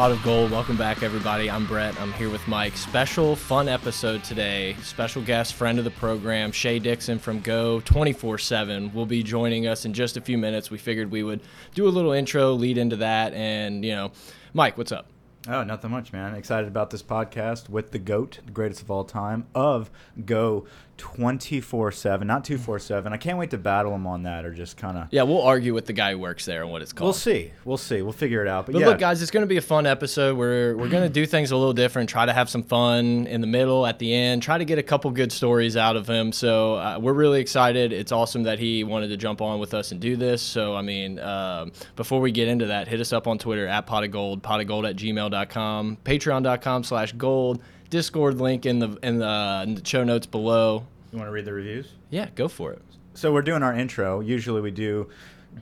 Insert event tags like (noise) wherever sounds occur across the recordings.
Pot of Gold. Welcome back, everybody. I'm Brett. I'm here with Mike. Special fun episode today. Special guest, friend of the program, Shea Dixon from Go 24 7 will be joining us in just a few minutes. We figured we would do a little intro, lead into that. And, you know, Mike, what's up? Oh, nothing much, man. Excited about this podcast with the GOAT, the greatest of all time, of Go 24 7, not 247. I can't wait to battle him on that or just kind of. Yeah, we'll argue with the guy who works there and what it's called. We'll see. We'll see. We'll figure it out. But, But yeah, look, guys, it's going to be a fun episode. We're we're going to do things a little different. Try to have some fun in the middle, at the end. Try to get a couple good stories out of him. So uh, we're really excited. It's awesome that he wanted to jump on with us and do this. So I mean, um, before we get into that, hit us up on Twitter at pot of gold, pot of gold at gmail.com, patreon.com slash gold, Discord link in the in the, in the show notes below. you want to read the reviews? Yeah, go for it. So we're doing our intro. Usually we do.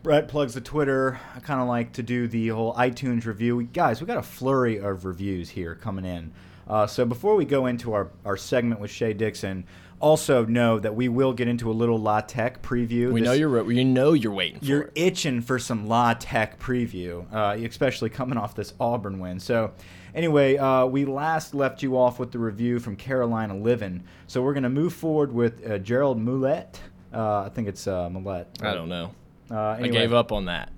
Brett plugs the Twitter. I kind of like to do the whole iTunes review. We, guys, we got a flurry of reviews here coming in. Uh, so before we go into our, our segment with Shea Dixon, also know that we will get into a little La Tech preview. We This- know you're we know you're waiting you're it. itching for some La Tech preview, uh, especially coming off this Auburn win. So, anyway, uh, we last left you off with the review from Carolina Living. So we're gonna move forward with uh, Gerald Moulette. Uh, I think it's uh, Moulette. I don't know. Uh, I anyway, gave up on that.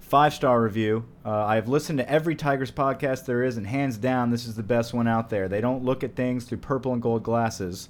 Five star review. Uh, I have listened to every Tigers podcast there is, and hands down, this is the best one out there. They don't look at things through purple and gold glasses.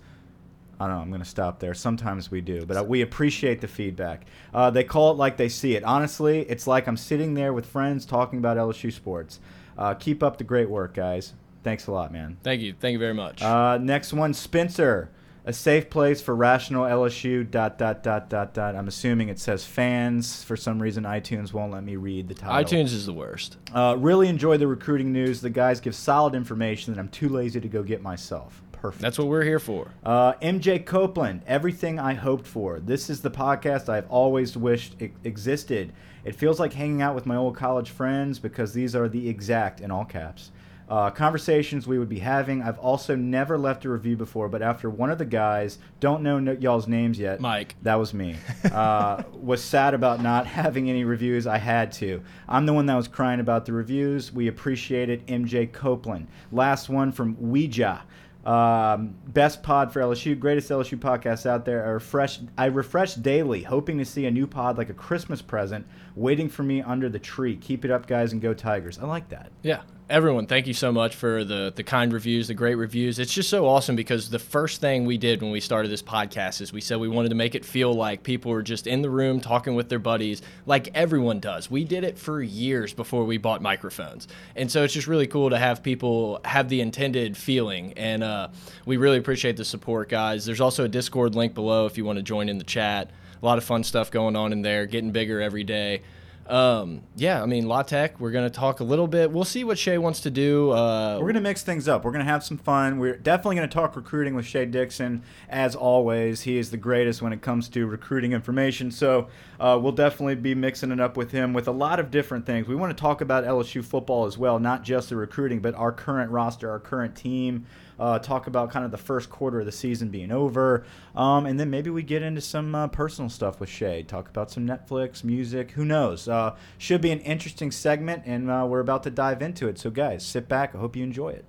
I don't know. I'm going to stop there. Sometimes we do, but uh, we appreciate the feedback. Uh, they call it like they see it. Honestly, it's like I'm sitting there with friends talking about LSU sports. Uh, keep up the great work, guys. Thanks a lot, man. Thank you. Thank you very much. Uh, next one, Spencer. A safe place for rational LSU. Dot dot dot dot dot. I'm assuming it says fans. For some reason, iTunes won't let me read the title. iTunes is the worst. Uh, really enjoy the recruiting news. The guys give solid information that I'm too lazy to go get myself. Perfect. That's what we're here for. Uh, MJ Copeland, everything I hoped for. This is the podcast I've always wished it existed. It feels like hanging out with my old college friends because these are the exact, in all caps, uh, conversations we would be having. I've also never left a review before, but after one of the guys, don't know no, y'all's names yet. Mike. That was me. Uh, (laughs) was sad about not (laughs) having any reviews. I had to. I'm the one that was crying about the reviews. We appreciate it. MJ Copeland. Last one from Ouija. Um, best pod for LSU, greatest LSU podcast out there. I refresh, I refresh daily, hoping to see a new pod like a Christmas present waiting for me under the tree. Keep it up, guys, and go Tigers. I like that. Yeah. Everyone, thank you so much for the the kind reviews, the great reviews. It's just so awesome because the first thing we did when we started this podcast is we said we wanted to make it feel like people were just in the room talking with their buddies, like everyone does. We did it for years before we bought microphones, and so it's just really cool to have people have the intended feeling. And uh, we really appreciate the support, guys. There's also a Discord link below if you want to join in the chat. A lot of fun stuff going on in there, getting bigger every day. Um, yeah, I mean, La Tech, we're going to talk a little bit. We'll see what Shea wants to do. Uh, We're gonna mix things up. We're gonna have some fun. We're definitely gonna talk recruiting with Shea Dixon, as always. He is the greatest when it comes to recruiting information. So uh, we'll definitely be mixing it up with him with a lot of different things. We want to talk about LSU football as well, not just the recruiting, but our current roster, our current team. Uh, talk about kind of the first quarter of the season being over, um, and then maybe we get into some uh, personal stuff with Shea. Talk about some Netflix, music. Who knows? Uh, should be an interesting segment, and uh, we're about to dive into it. So, guys, sit back. I hope you enjoy it.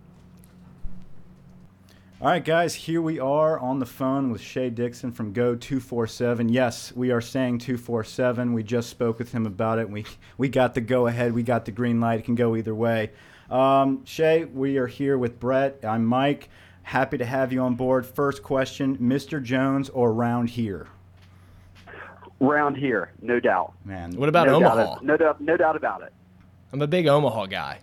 All right, guys, here we are on the phone with Shea Dixon from Go 247. Yes, we are saying 247. We just spoke with him about it. We we got the go ahead. We got the green light. It can go either way. Um, Shea, we are here with Brett. I'm Mike. Happy to have you on board. First question, Mr. Jones or round here? round here, no doubt. Man, what about no Omaha? Doubt, no doubt, no doubt about it. I'm a big Omaha guy.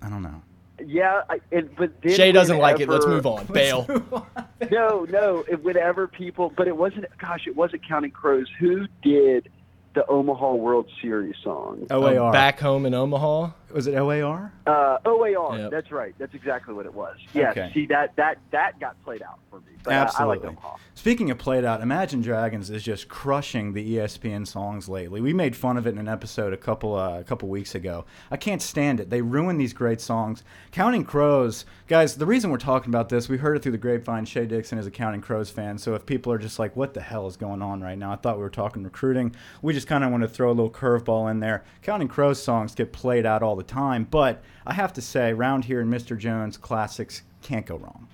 I don't know. Yeah, I, it, but then Shea doesn't like it. Let's move on. (laughs) Bail. (laughs) No, no. It, whenever people, but it wasn't. Gosh, it wasn't Counting Crows. Who did the Omaha World Series song? OAR. Uh, back home in Omaha. Was it OAR? Uh, OAR. Yep. That's right. That's exactly what it was. Yeah. Okay. See that that that got played out for me. But I- I, Absolutely. like Omaha. Speaking of played out, Imagine Dragons is just crushing the ESPN songs lately. We made fun of it in an episode a couple uh, a couple weeks ago. I can't stand it. They ruin these great songs. Counting Crows, guys. The reason we're talking about this, we heard it through the grapevine. Shea Dixon is a Counting Crows fan, so if people are just like, "What the hell is going on right now?" I thought we were talking recruiting. We just kind of want to throw a little curveball in there. Counting Crows songs get played out all the time, but I have to say, round here in Mr. Jones, classics can't go wrong.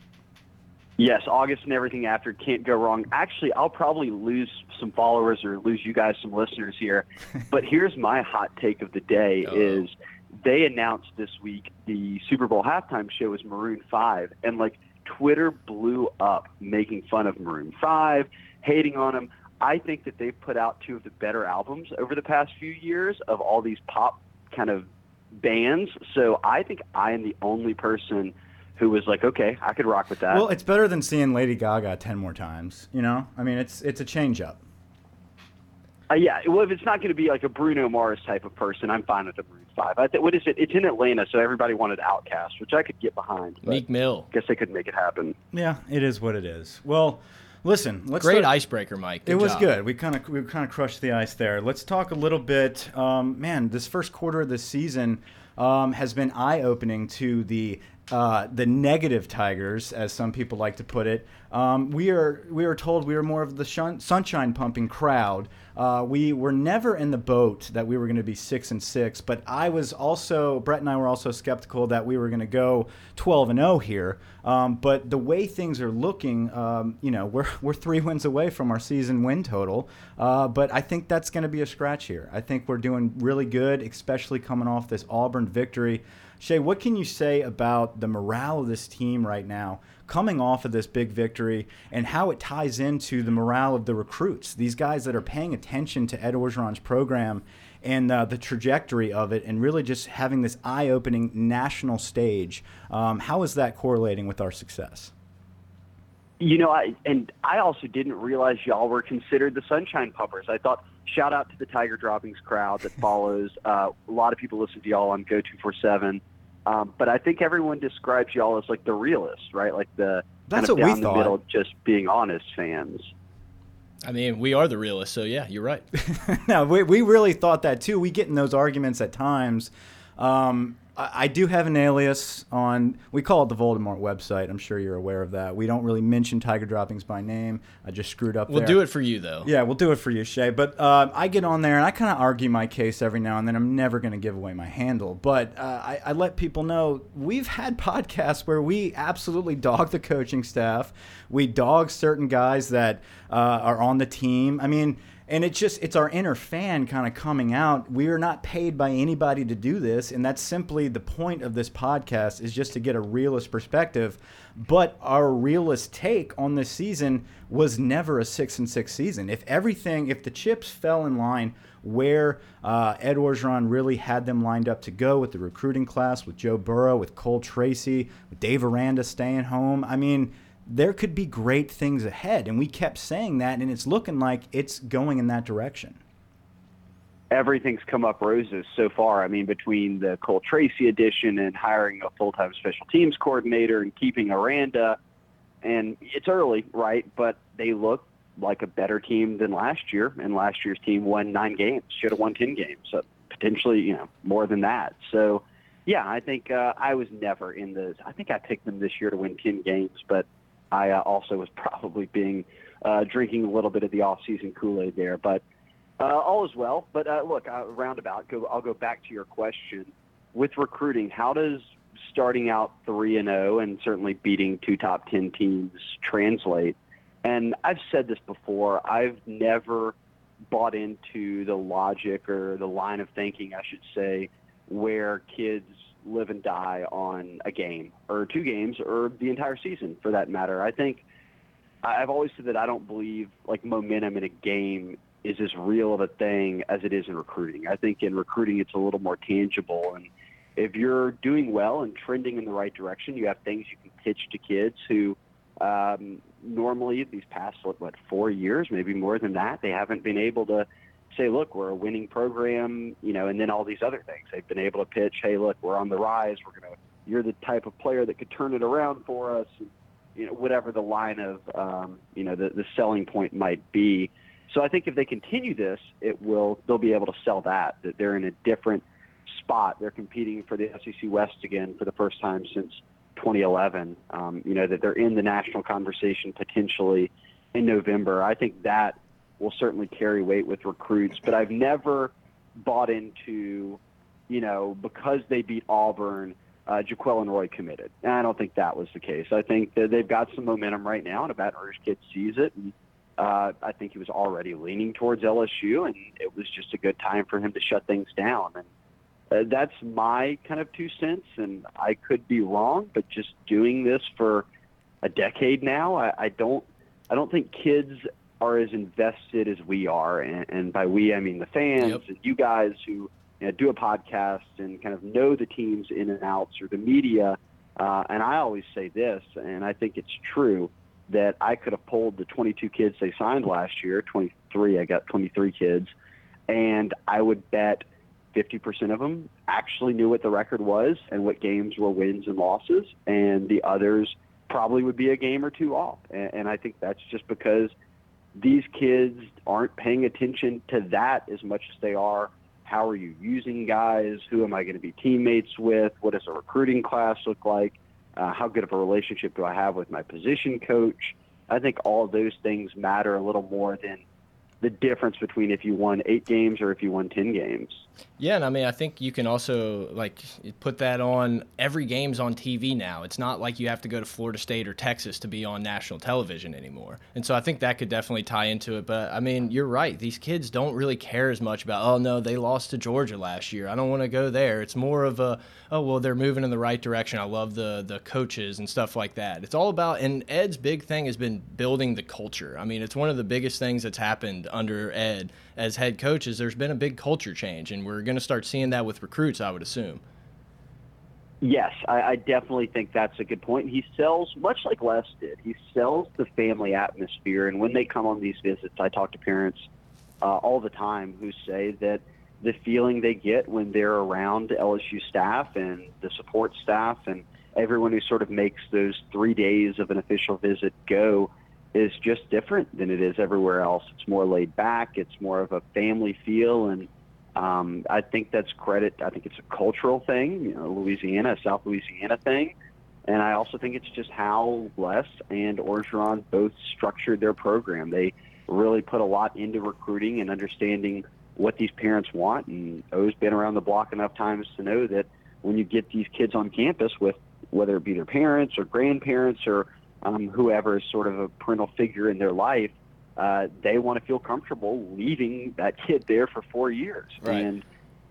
Yes, August and everything after can't go wrong. Actually, I'll probably lose some followers or lose you guys some listeners here. (laughs) but here's my hot take of the day Uh-oh. is they announced this week the Super Bowl halftime show is Maroon 5 and like Twitter blew up making fun of Maroon 5, hating on them. I think that they've put out two of the better albums over the past few years of all these pop kind of bands. So I think I am the only person who was like, okay, I could rock with that. Well, it's better than seeing Lady Gaga ten more times. You know, I mean, it's it's a change up. Uh, yeah, well, if it's not going to be like a Bruno Mars type of person, I'm fine with the Maroon Five. I th- what is it? It's in Atlanta, so everybody wanted OutKast, which I could get behind. Meek Mill. guess they couldn't make it happen. Yeah, it is what it is. Well, listen, let's Great start- icebreaker, Mike. It was job. good. We kind of we kind of crushed the ice there. Let's talk a little bit. Um, man, this first quarter of the season um, has been eye opening to the uh, the negative Tigers, as some people like to put it. Um, we are we are told we are more of the shun- sunshine pumping crowd. Uh, we were never in the boat that we were going to be six and six, but I was also Brett and I were also skeptical that we were going to go twelve and zero here. Um, but the way things are looking, um, you know, we're (laughs) we're three wins away from our season win total. Uh, but I think that's going to be a scratch here. I think we're doing really good, especially coming off this Auburn victory. Shea, what can you say about the morale of this team right now, coming off of this big victory, and how it ties into the morale of the recruits? These guys that are paying attention to Ed Orgeron's program and uh, the trajectory of it, and really just having this eye-opening national stage. Um, how is that correlating with our success? You know, I and I also didn't realize y'all were considered the Sunshine Puppers. I thought shout out to the Tiger Droppings crowd that follows. Uh, a lot of people listen to y'all on Go Two Four Seven, um, but I think everyone describes y'all as like the realist, right? Like the That's kind of what we down the middle, just being honest fans. I mean, we are the realists, so yeah, you're right. (laughs) no, we, we really thought that too. We get in those arguments at times. Um, I, I do have an alias on. We call it the Voldemort website. I'm sure you're aware of that. We don't really mention Tiger Droppings by name. I just screwed up. We'll there. do it for you, though. Yeah, we'll do it for you, Shea. But uh, I get on there and I kind of argue my case every now and then. I'm never going to give away my handle, but uh, I, I let people know we've had podcasts where we absolutely dog the coaching staff. We dog certain guys that uh, are on the team. I mean, and it's just it's our inner fan kind of coming out. We are not paid by anybody to do this, and that's simply the point of this podcast is just to get a realist perspective. But our realist take on this season was never a six and six season. If everything, if the chips fell in line where uh, Ed Orgeron really had them lined up to go with the recruiting class, with Joe Burrow, with Cole Tracy, with Dave Aranda staying home, I mean, there could be great things ahead. And we kept saying that, and it's looking like it's going in that direction. everything's come up roses so far. I mean, between the Cole Tracy addition and hiring a full-time special teams coordinator and keeping Aranda, and it's early, right? But they look like a better team than last year, and last year's team won nine games, should have won ten games, so potentially, you know, more than that. So, yeah, I think uh, I was never in the. I think I picked them this year to win ten games, but I uh, also was probably being uh, drinking a little bit of the off-season Kool-Aid there, but. Uh, all is well, but uh, look, uh, roundabout. Go, I'll go back to your question with recruiting. How does starting out three and zero and certainly beating two top ten teams translate? And I've said this before. I've never bought into the logic or the line of thinking, I should say, where kids live and die on a game or two games or the entire season, for that matter. I think I've always said that I don't believe like momentum in a game is as real of a thing as it is in recruiting. I think in recruiting it's a little more tangible and if you're doing well and trending in the right direction, you have things you can pitch to kids who um, normally these past what, what four years, maybe more than that, they haven't been able to say, look, we're a winning program, you know, and then all these other things. They've been able to pitch, hey, look, we're on the rise. We're gonna, you're the type of player that could turn it around for us. You know, whatever the line of, um, you know, the, the selling point might be. So I think if they continue this, it will they'll be able to sell that that they're in a different spot. They're competing for the SEC West again for the first time since 2011. Um, you know that they're in the national conversation potentially in November. I think that will certainly carry weight with recruits. But I've never bought into, you know, because they beat Auburn, uh, and Roy committed. And I don't think that was the case. I think that they've got some momentum right now, and a Baton Rouge kid sees it. And uh, I think he was already leaning towards LSU, and it was just a good time for him to shut things down. And uh, that's my kind of two cents, and I could be wrong, but just doing this for a decade now, I, I don't, I don't think kids are as invested as we are, and, and by we I mean the fans Yep. and you guys who you know, do a podcast and kind of know the teams in and outs or the media. Uh, and I always say this, and I think it's true that I could have pulled the 22 kids they signed last year, 23. I got 23 kids, and I would bet 50% of them actually knew what the record was and what games were wins and losses, and the others probably would be a game or two off. And, and I think that's just because these kids aren't paying attention to that as much as they are how are you using guys? Who am I going to be teammates with? What does a recruiting class look like? Uh, how good of a relationship do I have with my position coach? I think all those things matter a little more than the difference between if you won eight games or if you won 10 games. Yeah, and I mean, I think you can also like put that on every game's on TV now. It's not like you have to go to Florida State or Texas to be on national television anymore. And so I think that could definitely tie into it. But I mean, you're right. These kids don't really care as much about, oh no, they lost to Georgia last year. I don't want to go there. It's more of a, oh well, they're moving in the right direction. I love the the coaches and stuff like that. It's all about and Ed's big thing has been building the culture. I mean, it's one of the biggest things that's happened under Ed as head coaches, there's been a big culture change and we're going to start seeing that with recruits, I would assume. Yes, I, I definitely think that's a good point. He sells, much like Les did, he sells the family atmosphere. And when they come on these visits, I talk to parents uh, all the time who say that the feeling they get when they're around LSU staff and the support staff and everyone who sort of makes those three days of an official visit go is just different than it is everywhere else. It's more laid back. It's more of a family feel, and um, I think that's credit. I think it's a cultural thing, you know, Louisiana, South Louisiana thing, and I also think it's just how Les and Orgeron both structured their program. They really put a lot into recruiting and understanding what these parents want. And O's been around the block enough times to know that when you get these kids on campus with whether it be their parents or grandparents or um, whoever is sort of a parental figure in their life, uh, they want to feel comfortable leaving that kid there for four years. Right. And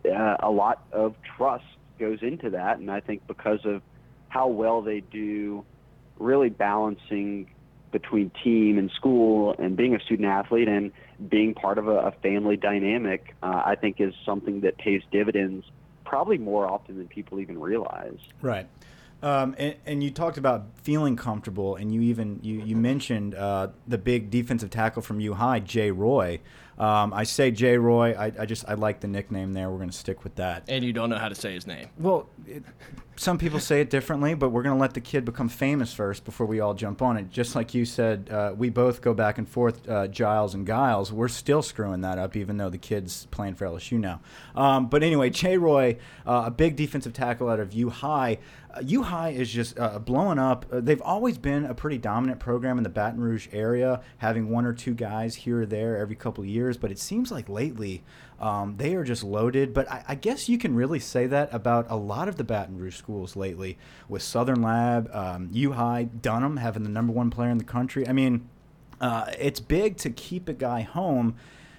uh, a lot of trust goes into that. And I think because of how well they do really balancing between team and school and being a student athlete and being part of a, a family dynamic, uh, I think is something that pays dividends probably more often than people even realize. Right. Um, and, and you talked about feeling comfortable, and you even you, you mentioned uh, the big defensive tackle from U High, Jay Roy. Um, I say Jay Roy. I, I just I like the nickname there. We're going to stick with that. And you don't know how to say his name. Well, it, some people say it differently, but we're going to let the kid become famous first before we all jump on it. Just like you said, uh, we both go back and forth, uh, Giles and Giles. We're still screwing that up, even though the kid's playing for LSU now. Um, but anyway, Jay Roy, uh, a big defensive tackle out of U High. U High is just uh, blowing up. Uh, they've always been a pretty dominant program in the Baton Rouge area, having one or two guys here or there every couple of years. But it seems like lately um, they are just loaded. But I, I guess you can really say that about a lot of the Baton Rouge schools lately, with Southern Lab, um, U High, Dunham having the number one player in the country. I mean, uh, it's big to keep a guy home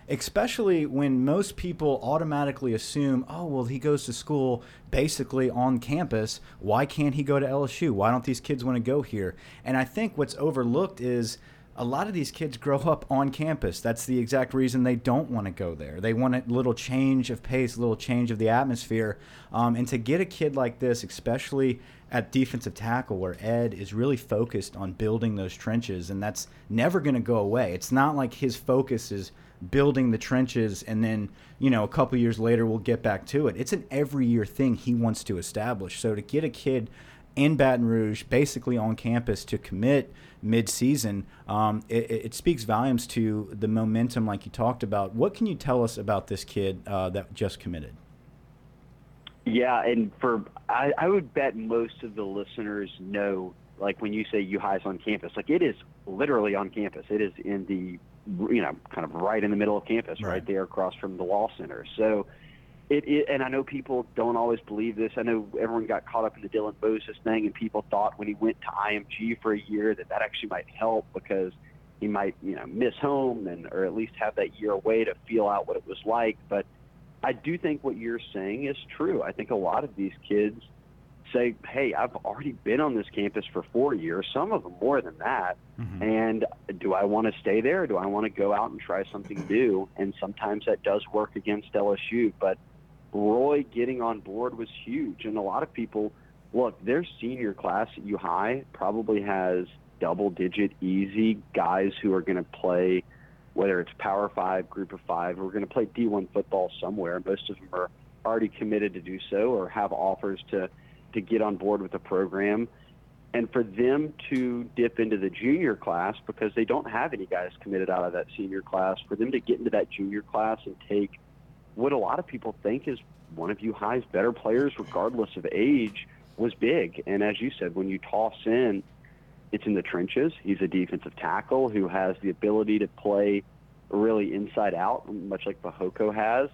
especially when most people automatically assume, oh, well, he goes to school basically on campus. Why can't he go to LSU? Why don't these kids want to go here? And I think what's overlooked is a lot of these kids grow up on campus. That's the exact reason they don't want to go there. They want a little change of pace, a little change of the atmosphere. Um, and to get a kid like this, especially at defensive tackle, where Ed is really focused on building those trenches, and that's never going to go away. It's not like his focus is building the trenches and then you know a couple years later we'll get back to it it's an every year thing he wants to establish so to get a kid in Baton Rouge, basically on campus, to commit mid-season, um, it, it, speaks volumes to the momentum, like you talked about. What can you tell us about this kid uh, that just committed? Yeah, and for I, I would bet most of the listeners know, like when you say U High's on campus, like it is literally on campus. It is in the, you know, kind of right in the middle of campus, right, right there across from the Law Center. So it, it, and I know people don't always believe this. I know everyone got caught up in the Dylan Moses thing, and people thought when he went to IMG for a year that that actually might help because he might, you know, miss home and or at least have that year away to feel out what it was like. But I do think what you're saying is true. I think a lot of these kids say, "Hey, I've already been on this campus for four years. Some of them more than that. Mm-hmm. And do I want to stay there? do I want to go out and try something new?" And sometimes that does work against LSU, but Roy getting on board was huge. And a lot of people, look, their senior class at U High probably has double digit easy guys who are going to play, whether it's Power Five, Group of Five, we're going to play D1 football somewhere. Most of them are already committed to do so or have offers to, to get on board with the program. And for them to dip into the junior class because they don't have any guys committed out of that senior class, for them to get into that junior class and take – what a lot of people think is one of U High's better players, regardless of age, was big. And as you said, when you toss in, it's in the trenches. He's a defensive tackle who has the ability to play really inside out, much like Fehoko has.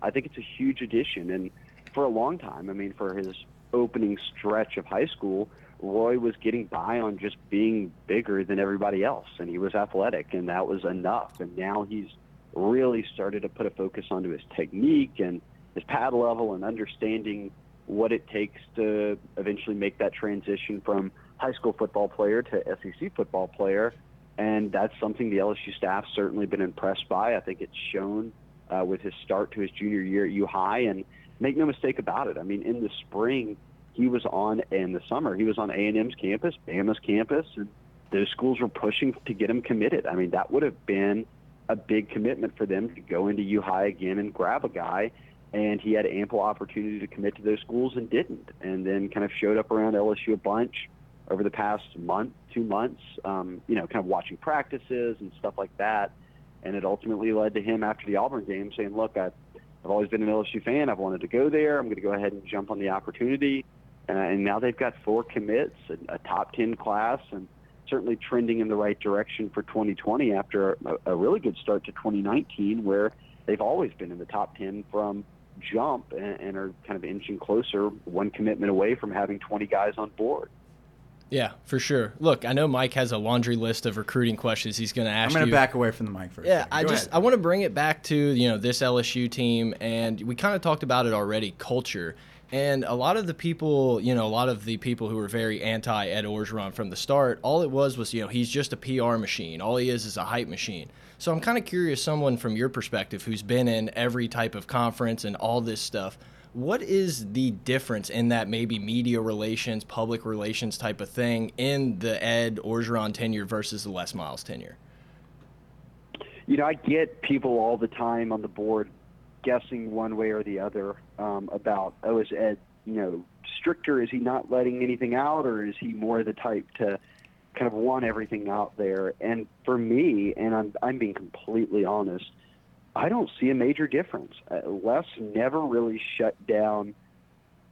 I think it's a huge addition. And for a long time, I mean, for his opening stretch of high school, Roy was getting by on just being bigger than everybody else, and he was athletic, and that was enough. And now he's really started to put a focus onto his technique and his pad level and understanding what it takes to eventually make that transition from high school football player to SEC football player. And that's something the LSU staff certainly been impressed by. I think it's shown uh, with his start to his junior year at U High. And make no mistake about it. I mean, in the spring, he was on, in the summer, he was on A&M's campus, Bama's campus, and those schools were pushing to get him committed. I mean, that would have been – a big commitment for them to go into U High again and grab a guy. And he had ample opportunity to commit to those schools and didn't. And then kind of showed up around LSU a bunch over the past month, two months, um, you know, kind of watching practices and stuff like that. And it ultimately led to him after the Auburn game saying, look, I've, I've always been an LSU fan. I've wanted to go there. I'm going to go ahead and jump on the opportunity. Uh, and now they've got four commits, a, a top 10 class, and certainly trending in the right direction for 2020 after a, a really good start to 2019, where they've always been in the top 10 from jump and, and are kind of inching closer, one commitment away from having 20 guys on board. Yeah, for sure. Look, I know Mike has a laundry list of recruiting questions he's going to ask I'm going to back away from the mic for Yeah, I just ahead. I want to bring it back to, you know, this LSU team and we kind of talked about it already, culture. And a lot of the people, you know, a lot of the people who were very anti Ed Orgeron from the start, all it was was, you know, he's just a PR machine. All he is is a hype machine. So I'm kind of curious, someone from your perspective who's been in every type of conference and all this stuff, what is the difference in that maybe media relations, public relations type of thing in the Ed Orgeron tenure versus the Les Miles tenure? You know, I get people all the time on the board guessing one way or the other um, about oh is Ed you know stricter? Is he not letting anything out, or is he more the type to kind of want everything out there? And for me, and I'm I'm being completely honest, I don't see a major difference. Uh, Les never really shut down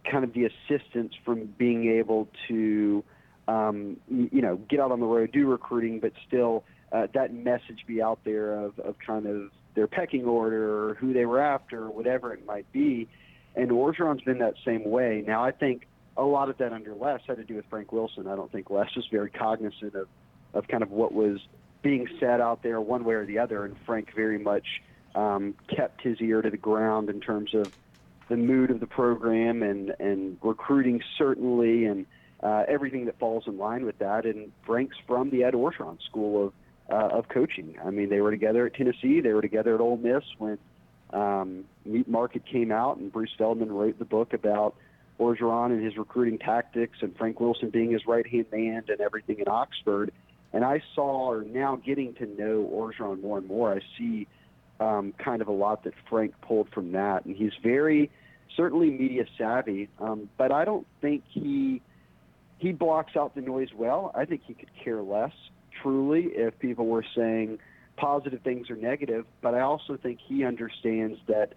kind of the assistance from being able to um, you know get out on the road, do recruiting, but still uh, that message be out there of, of kind of their pecking order or who they were after or whatever it might be. And Orgeron's been that same way. Now, I think a lot of that under Les had to do with Frank Wilson. I don't think Les was very cognizant of, of kind of what was being said out there one way or the other. And Frank very much um, kept his ear to the ground in terms of the mood of the program and, and recruiting, certainly, and uh, everything that falls in line with that. And Frank's from the Ed Orgeron school of uh, of coaching. I mean, they were together at Tennessee. They were together at Ole Miss when um, Meat Market came out, and Bruce Feldman wrote the book about Orgeron and his recruiting tactics, and Frank Wilson being his right hand man and everything in Oxford. And I saw, or now getting to know Orgeron more and more, I see um, kind of a lot that Frank pulled from that, and he's very certainly media savvy, um, but I don't think he he blocks out the noise well. I think he could care less, truly, if people were saying positive things or negative. But I also think he understands that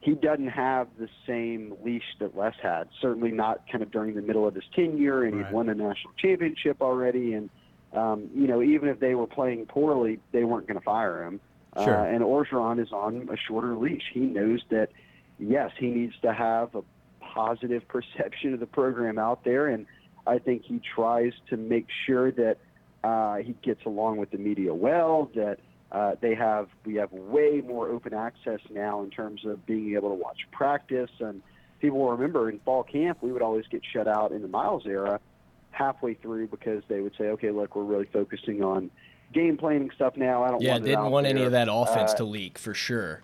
he doesn't have the same leash that Les had. Certainly not kind of during the middle of his tenure, and Right. he'd won a national championship already. And um, you know, even if they were playing poorly, they weren't going to fire him. Sure. Uh, and Orgeron is on a shorter leash. He knows that yes, he needs to have a positive (laughs) perception of the program out there, and I think he tries to make sure that uh, he gets along with the media well. That uh, they have we have way more open access now in terms of being able to watch practice, and people will remember in fall camp we would always get shut out in the Miles era halfway through because they would say, okay, look, we're really focusing on game planning stuff now. I don't Yeah, want didn't want any of that offense Uh, to leak for sure.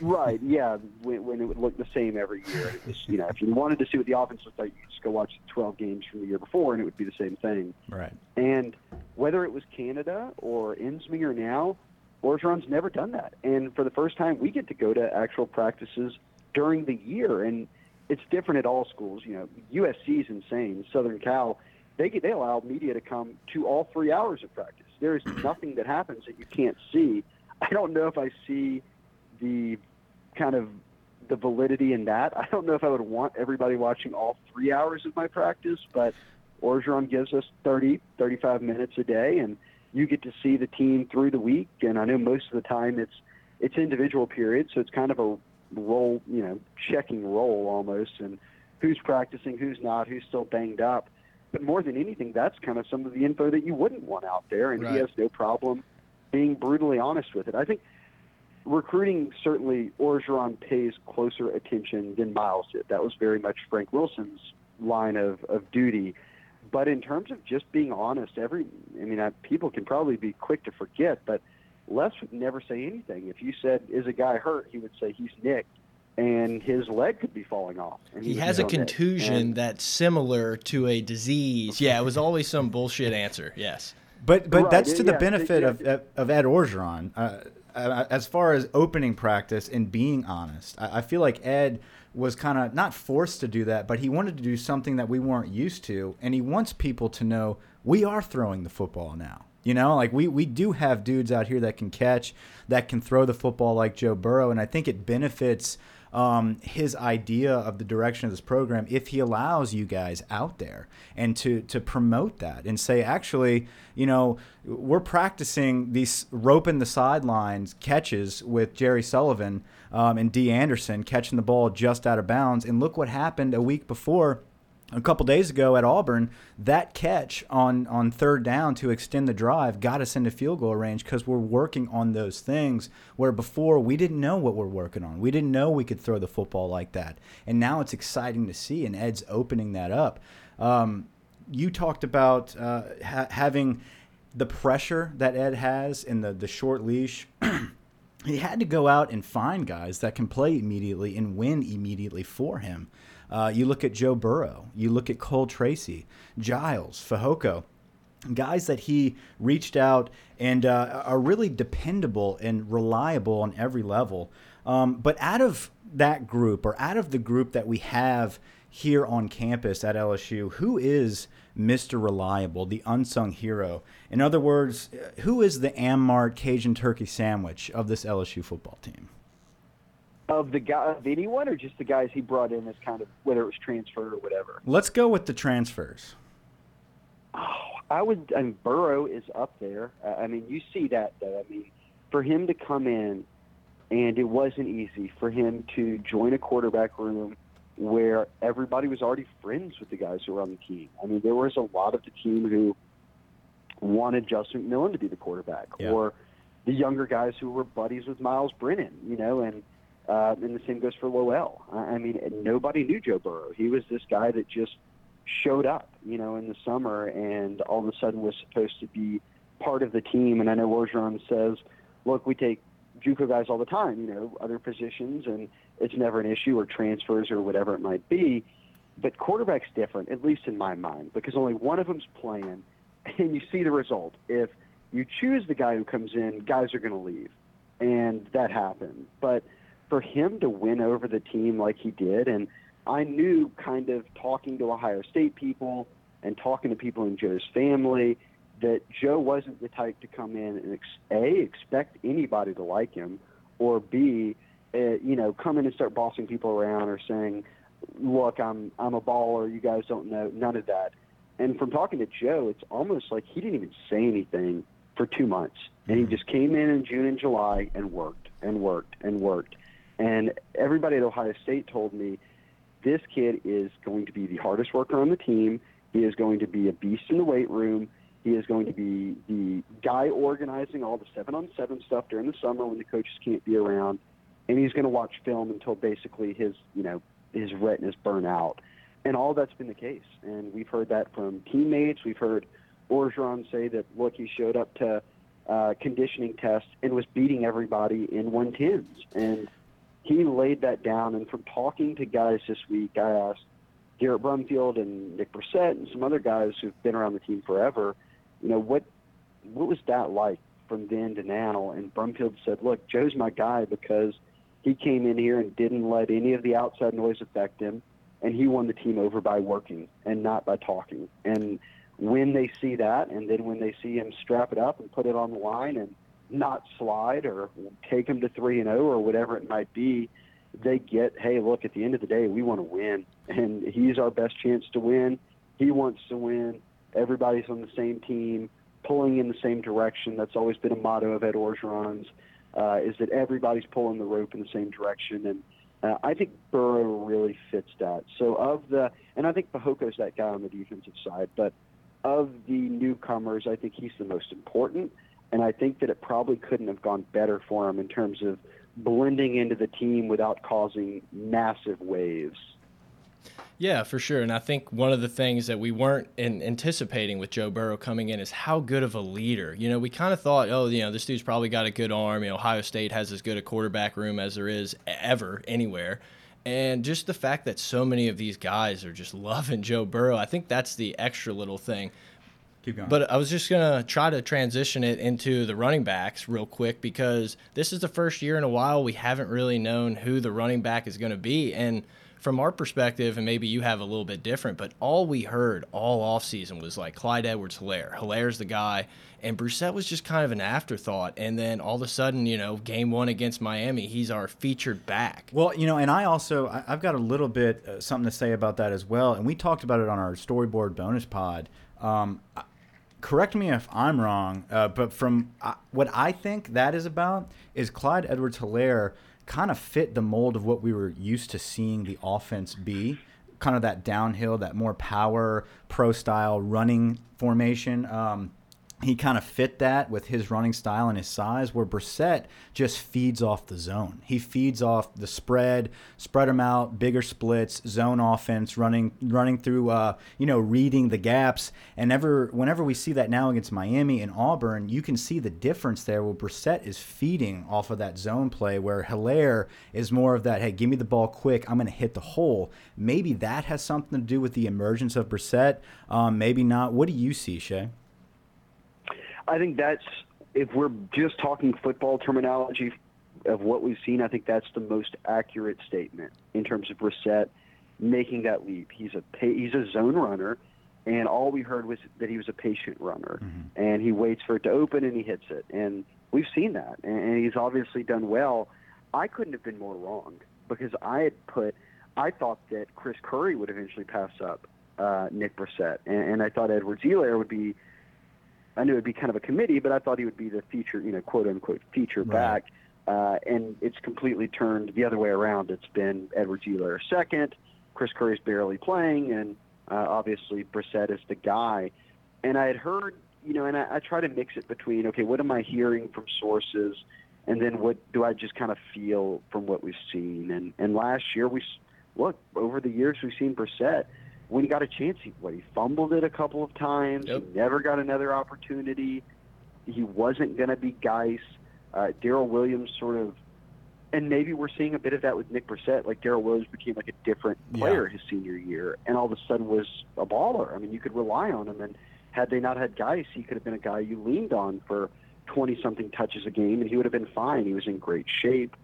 Right. Yeah. When, when it would look the same every year, it was, you know, if you wanted to see what the offense looked like, you just go watch the 12 games from the year before, and it would be the same thing. Right. And whether it was Canada or Ensminger now, Orgeron's never done that. And for the first time, we get to go to actual practices during the year, and it's different at all schools. You know, USC is insane. Southern Cal, they get, they allow media to come to all three hours of practice. There is nothing that happens that you can't see. I don't know if I see the kind of the validity in that. I don't know if I would want everybody watching all three hours of my practice, but Orgeron gives us 30, 35 minutes a day, and you get to see the team through the week. And I know most of the time it's it's individual periods, so it's kind of a role, you know, checking role almost, and who's practicing, who's not, who's still banged up. But more than anything, that's kind of some of the info that you wouldn't want out there, and Right. he has no problem being brutally honest with it. I think recruiting certainly Orgeron pays closer attention than Miles did. That was very much Frank Wilson's line of, of duty. But in terms of just being honest, every I mean, I, people can probably be quick to forget, but Les would never say anything. If you said, "Is a guy hurt?" he would say, "He's nicked," and his leg could be falling off. And He has a contusion And- that's similar to a disease. Yeah, it was always some bullshit answer. Yes. But but Right, that's to the yeah, benefit yeah. of of Ed Orgeron. Uh, uh, as far as opening practice and being honest, I, I feel like Ed was kind of not forced to do that, but he wanted to do something that we weren't used to, and he wants people to know we are throwing the football now. You know, like we we do have dudes out here that can catch, that can throw the football like Joe Burrow, and I think it benefits um, his idea of the direction of this program if he allows you guys out there and to to promote that and say actually you know we're practicing these roping the sidelines catches with Jerry Sullivan um, and Dee Anderson catching the ball just out of bounds. And look what happened a week before a couple days ago at Auburn, that catch on on third down to extend the drive got us into field goal range because we're working on those things where before we didn't know what we're working on. We didn't know we could throw the football like that, and now it's exciting to see. And Ed's opening that up. Um, you talked about uh, ha having the pressure that Ed has in the the short leash. (clears throat) he had to go out and find guys that can play immediately and win immediately for him. Uh, you look at Joe Burrow, you look at Cole Tracy, Giles, Fehoko, guys that he reached out and uh, are really dependable and reliable on every level. Um, but out of that group, or out of the group that we have here on campus at LSU, who is Mr. Reliable, the unsung hero? In other words, who is the Ammart Cajun turkey sandwich of this LSU football team? Of the guy of anyone, or just the guys he brought in as kind of whether it was transfer or whatever. Let's go with the transfers. Oh, I would. Mean, Burrow is up there. Uh, I mean, you see that though. I mean, for him to come in, and it wasn't easy for him to join a quarterback room where everybody was already friends with the guys who were on the team. I mean, there was a lot of the team who wanted Justin McMillan to be the quarterback, Yeah. or the younger guys who were buddies with Myles Brennan. You know, and uh, and the same goes for Lowell. I I mean, nobody knew Joe Burrow. He was this guy that just showed up, you know, in the summer, and all of a sudden was supposed to be part of the team. And I know Orgeron says, look, we take JUCO guys all the time, you know, other positions, and it's never an issue or transfers or whatever it might be. But quarterback's different, at least in my mind, because only one of them's playing, (laughs) and you see the result. If you choose the guy who comes in, guys are going to leave, and that happened. But for him to win over the team like he did, and I knew kind of talking to Ohio State people and talking to people in Joe's family that Joe wasn't the type to come in and ex- a expect anybody to like him, or b uh, you know come in and start bossing people around or saying, look, I'm I'm a baller, you guys don't know none of that. And from talking to Joe, it's almost like he didn't even say anything for two months, and he just came in in June and July and worked and worked and worked. And everybody at Ohio State told me this kid is going to be the hardest worker on the team. He is going to be a beast in the weight room. He is going to be the guy organizing all the seven on seven stuff during the summer when the coaches can't be around. And he's going to watch film until basically his, you know, his retinas burn out. And all that's been the case. And we've heard that from teammates. We've heard Orgeron say that, look, he showed up to uh, conditioning tests and was beating everybody in 110s. And he laid that down. And from talking to guys this week, I asked Garrett Brumfield and Nick Brossette and some other guys who've been around the team forever, you know, what what was that like from then to now? And Brumfield said, look, Joe's my guy because he came in here and didn't let any of the outside noise affect him, and he won the team over by working and not by talking. And when they see that, and then when they see him strap it up and put it on the line and not slide or take him to three and zero oh or whatever it might be, they get, hey, look, at the end of the day, we want to win, and he's our best chance to win. He wants to win. Everybody's on the same team, pulling in the same direction. That's always been a motto of Ed Orgeron's, uh, is that everybody's pulling the rope in the same direction. And uh, I think Burrow really fits that. So of the, and I think Fehoko's that guy on the defensive side, but of the newcomers, I think he's the most important. And I think that it probably couldn't have gone better for him in terms of blending into the team without causing massive waves. Yeah, for sure. And I think one of the things that we weren't in, anticipating with Joe Burrow coming in is how good of a leader. You know, we kind of thought, oh, you know, this dude's probably got a good arm. You know, Ohio State has as good a quarterback room as there is ever anywhere. And just the fact that so many of these guys are just (laughs) loving Joe Burrow, I think that's the extra little thing. Keep going. But I was just going to try to transition it into the running backs real quick because this is the first year in a while we haven't really known who the running back is going to be. And from our perspective, and maybe you have a little bit different, but all we heard all offseason was like Clyde Edwards Helaire. Helaire's the guy. And Brossette was just kind of an afterthought. And then all of a sudden, you know, game one against Miami, he's our featured back. Well, you know, and I also, I, have got a little bit uh, something to say about that as well. And we talked about it on our storyboard bonus pod. Um, correct me if I'm wrong, uh, but from uh, what I think that is about is Clyde Edwards Helaire kind of fit the mold of what we were used to seeing the offense be kind of that downhill, that more power, pro style running formation. Um, he kind of fit that with his running style and his size, where Brossette just feeds off the zone. He feeds off the spread, spread them out, bigger splits, zone offense, running running through, uh, you know, reading the gaps. And ever whenever we see that now against Miami and Auburn, you can see the difference there. Where Brossette is feeding off of that zone play, where Helaire is more of that. Hey, give me the ball quick. I'm going to hit the hole. Maybe that has something to do with the emergence of Brossette. Um, maybe not. What do you see, Shea? I think that's if we're just talking football terminology of what we've seen. I think that's the most accurate statement in terms of Brossette making that leap. He's a he's a zone runner, and all we heard was that he was a patient runner, mm-hmm. and he waits for it to open and he hits it, and we've seen that, and he's obviously done well. I couldn't have been more wrong because I had put, I thought that Chris Curry would eventually pass up uh, Nick Brossette, and, and I thought Edwards-Helaire would be I knew it'd be kind of a committee, but I thought he would be the feature, you know, quote unquote feature right. back. Uh, and it's completely turned the other way around. It's been Edwards-Helaire second, Chris Curry's barely playing, and uh, obviously Brossette is the guy. And I had heard, you know, and I, I try to mix it between, okay, what am I hearing from sources, and then what do I just kind of feel from what we've seen? And and last year we look over the years we've seen Brossette – when he got a chance, he what he fumbled it a couple of times. Yep. He never got another opportunity. he wasn't going to be Guice. Uh, Darrel Williams sort of, and maybe we're seeing a bit of that with Nick Brossette. Like Darrel Williams became like a different player Yeah. his senior year, and all of a sudden was a baller. I mean, you could rely on him, and had they not had Guice, he could have been a guy you leaned on for 20 something touches a game, and he would have been fine. He was in great shape.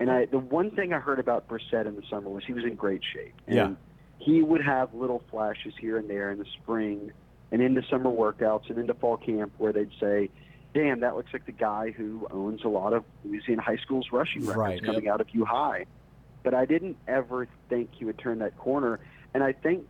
And I, the one thing I heard about Brossette in the summer was he was in great shape. And Yeah. He would have little flashes here and there in the spring and into summer workouts and into fall camp where they'd say, damn, that looks like the guy who owns a lot of Louisiana high school's rushing records Right. coming out of U High. But I didn't ever think he would turn that corner. And I think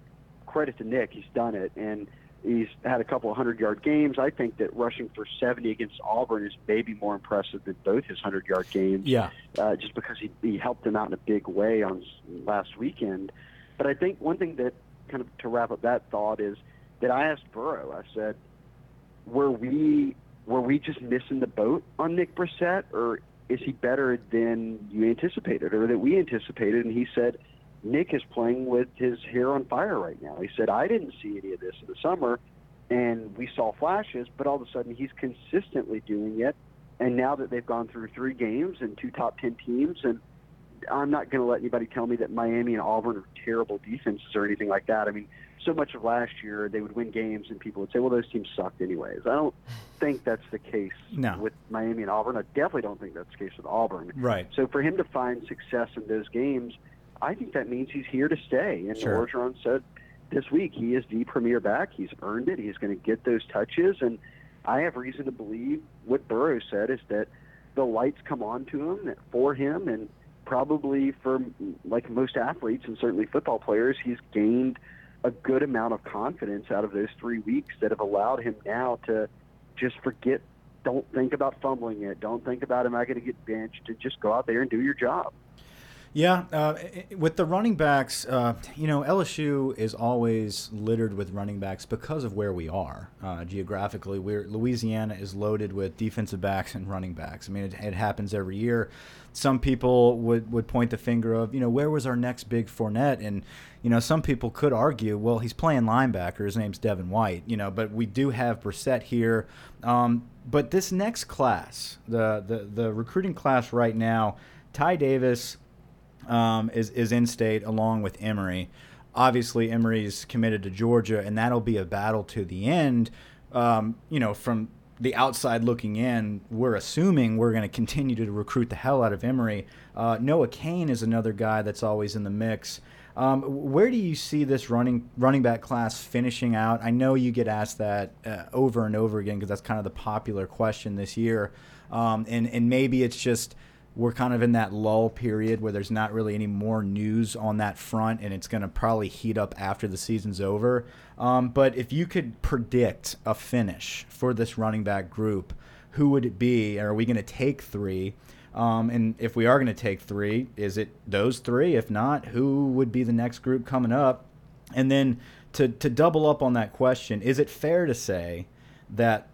credit to Nick, he's done it. And he's had a couple of hundred yard games. I think that rushing for 70 against Auburn is maybe more impressive than both his 100 yard games Yeah. uh, just because he, he helped them out in a big way on last weekend. But I think one thing that kind of to wrap up that thought is that I asked Burrow. I said, "Were we were we just missing the boat on Nick Brossette, or is he better than you anticipated, or that we anticipated?" And he said, "Nick is playing with his hair on fire right now." He said, "I didn't see any of this in the summer." And we saw flashes, but all of a sudden he's consistently doing it. And now that they've gone through three games and two top 10 teams, and I'm not going to let anybody tell me that Miami and Auburn are terrible defenses or anything like that. I mean, so much of last year they would win games and people would say, well, those teams sucked anyways. I don't think that's the case No. with Miami and Auburn. I definitely don't think that's the case with Auburn. Right. So for him to find success in those games, I think that means he's here to stay. And Sure. Orgeron said this week he is the premier back. He's earned it. He's going to get those touches. And I have reason to believe what Burrow said is that the lights come on to him for him and probably for like most athletes and certainly football players, he's gained a good amount of confidence out of those three weeks that have allowed him now to just forget. Don't think about fumbling it. Don't think about am I going to get benched. And just go out there and do your job. Yeah, uh, with the running backs, uh, you know, LSU is always littered with running backs because of where we are uh, geographically. We're Louisiana is loaded with defensive backs and running backs. I mean, it, it happens every year. Some people would, would point the finger of, you know, where was our next big Fournette? And you know, some people could argue, well, he's playing linebacker. His name's Devin White. You know, but we do have Brossette here. Um, but this next class, the, the the recruiting class right now, Ty Davis um, is is in state along with Emery. Obviously, Emery's committed to Georgia, and that'll be a battle to the end. Um, you know, from the outside looking in, we're assuming we're going to continue to recruit the hell out of Emery. Uh, Noah Cain is another guy that's always in the mix. Um, where do you see this running running back class finishing out? I know you get asked that uh, over and over again because that's kind of the popular question this year, um, and and maybe it's just we're kind of in that lull period where there's not really any more news on that front, and it's going to probably heat up after the season's over. Um, but if you could predict a finish for this running back group, who would it be? Are we going to take three? Um, and if we are going to take three, is it those three? If not, who would be the next group coming up? And then to, to double up on that question, is it fair to say that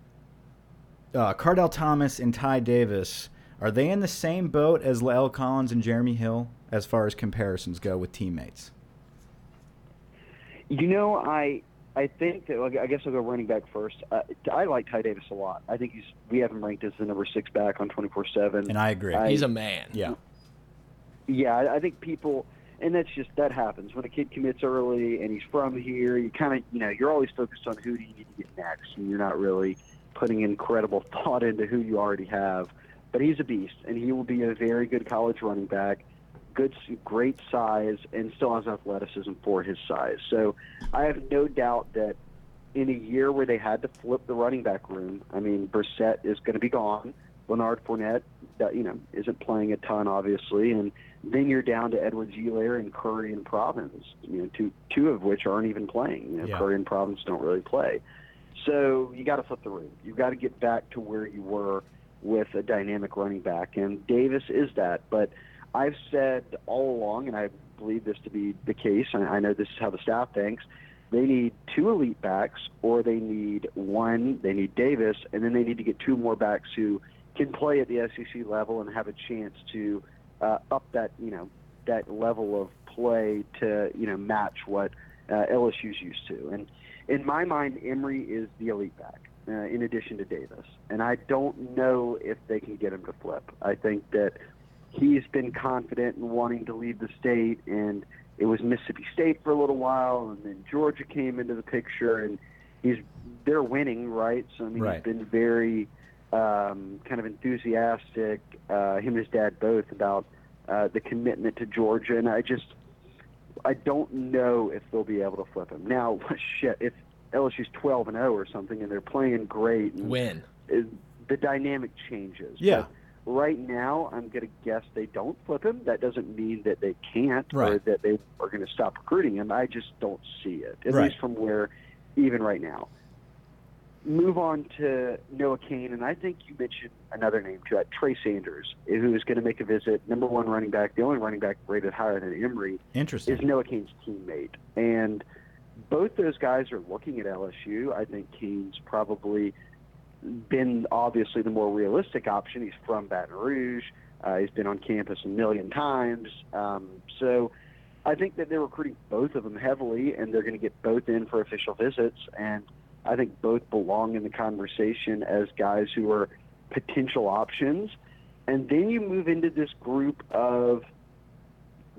uh, Kardell Thomas and Ty Davis are they in the same boat as La'el Collins and Jeremy Hill as far as comparisons go with teammates? You know, I I think that I guess I'll go running back first. Uh, I like Ty Davis a lot. I think he's we have him ranked as the number six back on twenty four seven. And I agree. I- He's a man. yeah. Yeah, I I think people, and that's just that happens when a kid commits early and he's from here. You kind of, you know, you're always focused on who do you need to get next, and you're not really putting incredible (laughs) thought into who you already have. But he's a beast, and he will be a very good college running back. Good, great size, and still has athleticism for his size. So I have no doubt that in a year where they had to flip the running back room, I mean, Brossette is going to be gone. Leonard Fournette, that, you know, isn't playing a ton, obviously, and then you're down to Edwards-Helaire and Curry and Provens, you know, two two of which aren't even playing. You know, Yeah. Curry and Provens don't really play. So you got to flip the room. You've got to get back to where you were with a dynamic running back, and Davis is that. But I've said all along, and I believe this to be the case, and I know this is how the staff thinks. They need two elite backs, or they need one. They need Davis, and then they need to get two more backs who can play at the SEC level and have a chance to uh, up that you know that level of play to you know match what uh, LSU's used to. And in my mind, Emery is the elite back. Uh, in addition to Davis. And I don't know if they can get him to flip. I think that he's been confident in wanting to leave the state, and it was Mississippi State for a little while, and then Georgia came into the picture, and he's they're winning, right? So I mean, Right. he's been very um, kind of enthusiastic. Uh, him and his dad both about uh, the commitment to Georgia, and I just I don't know if they'll be able to flip him. Now, (laughs) shit, if LSU's 12 and 0 or something, and they're playing great, and Win. is- the dynamic changes. Yeah. But right now, I'm going to guess they don't flip him. That doesn't mean that they can't or that they are going to stop recruiting him. I just don't see it, at Right. least from where, even right now. Move on to Noah Cain, and I think you mentioned another name to that, Trey Sanders, who is going to make a visit. Number one running back, the only running back rated higher than Emery Interesting. is Noah Cain's teammate. And both those guys are looking at LSU. I think Cain's probably been obviously the more realistic option. He's from Baton Rouge. Uh, he's been on campus a million times. Um, so I think that they're recruiting both of them heavily, and they're going to get both in for official visits. And I think both belong in the conversation as guys who are potential options. And then you move into this group of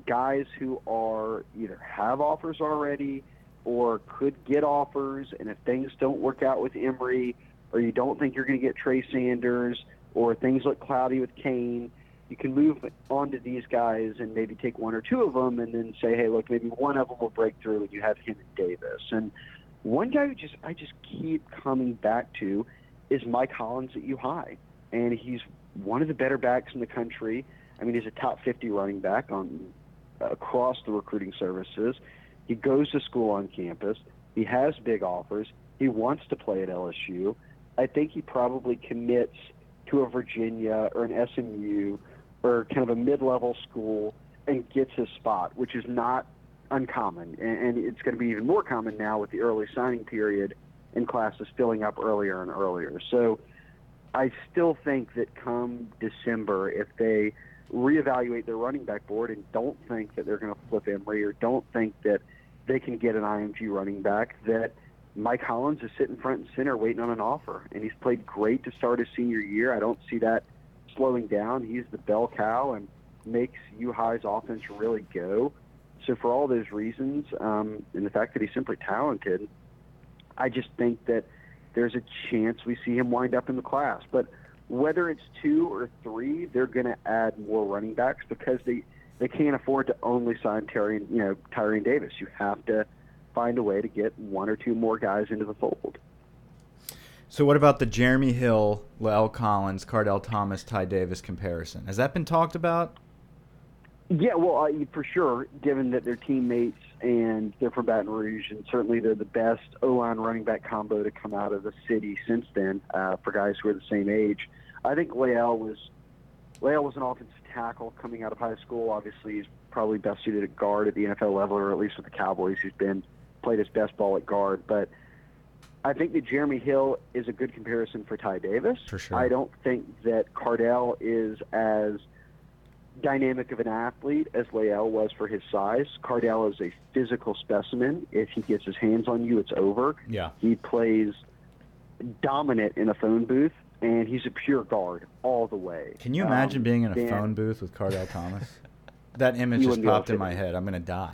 guys who are either have offers already or could get offers, and if things don't work out with Emery, or you don't think you're going to get Trey Sanders, or things look cloudy with Cain, you can move on to these guys and maybe take one or two of them, and then say, hey, look, maybe one of them will break through, and you have him and Davis. And one guy who just I just keep coming back to is Mike Hollins at U High, and he's one of the better backs in the country. I mean, he's a top 50 running back on across the recruiting services. He goes to school on campus. He has big offers. He wants to play at LSU. I think he probably commits to a Virginia or an SMU or kind of a mid-level school and gets his spot, which is not uncommon. And, and it's going to be even more common now with the early signing period and classes filling up earlier and earlier. So I still think that come December, if they reevaluate their running back board and don't think that they're going to flip Emery or don't think that they can get an IMG running back, that Mike Hollins is sitting front and center waiting on an offer. And he's played great to start his senior year. I don't see that slowing down. He's the bell cow and makes U High's offense really go. So for all those reasons, um, and the fact that he's simply talented, I just think that there's a chance we see him wind up in the class. But whether it's two or three, they're going to add more running backs because they they can't afford to only sign Terry, you know, Tyrion Davis. You have to find a way to get one or two more guys into the fold. So what about the Jeremy Hill, La'el Collins, Kardell Thomas, Ty Davis comparison? Has that been talked about? Yeah, well, uh, for sure, given that they're teammates and they're from Baton Rouge, and certainly they're the best O-line running back combo to come out of the city since then uh, for guys who are the same age. I think La'el was La'el was an offensive tackle coming out of high school. Obviously, he's probably best suited at guard at the NFL level, or at least with the Cowboys. He's been played his best ball at guard, but I think that Jeremy Hill is a good comparison for Ty Davis. For sure. I don't think that Kardell is as dynamic of an athlete as La'el was for his size. Kardell is a physical specimen. If he gets his hands on you, it's over. Yeah. He plays dominant in a phone booth, and he's a pure guard all the way. Can you imagine Um, being in a Dan- phone booth with Kardell Thomas? (laughs) That image just wouldn't be able popped in my head. I'm gonna die.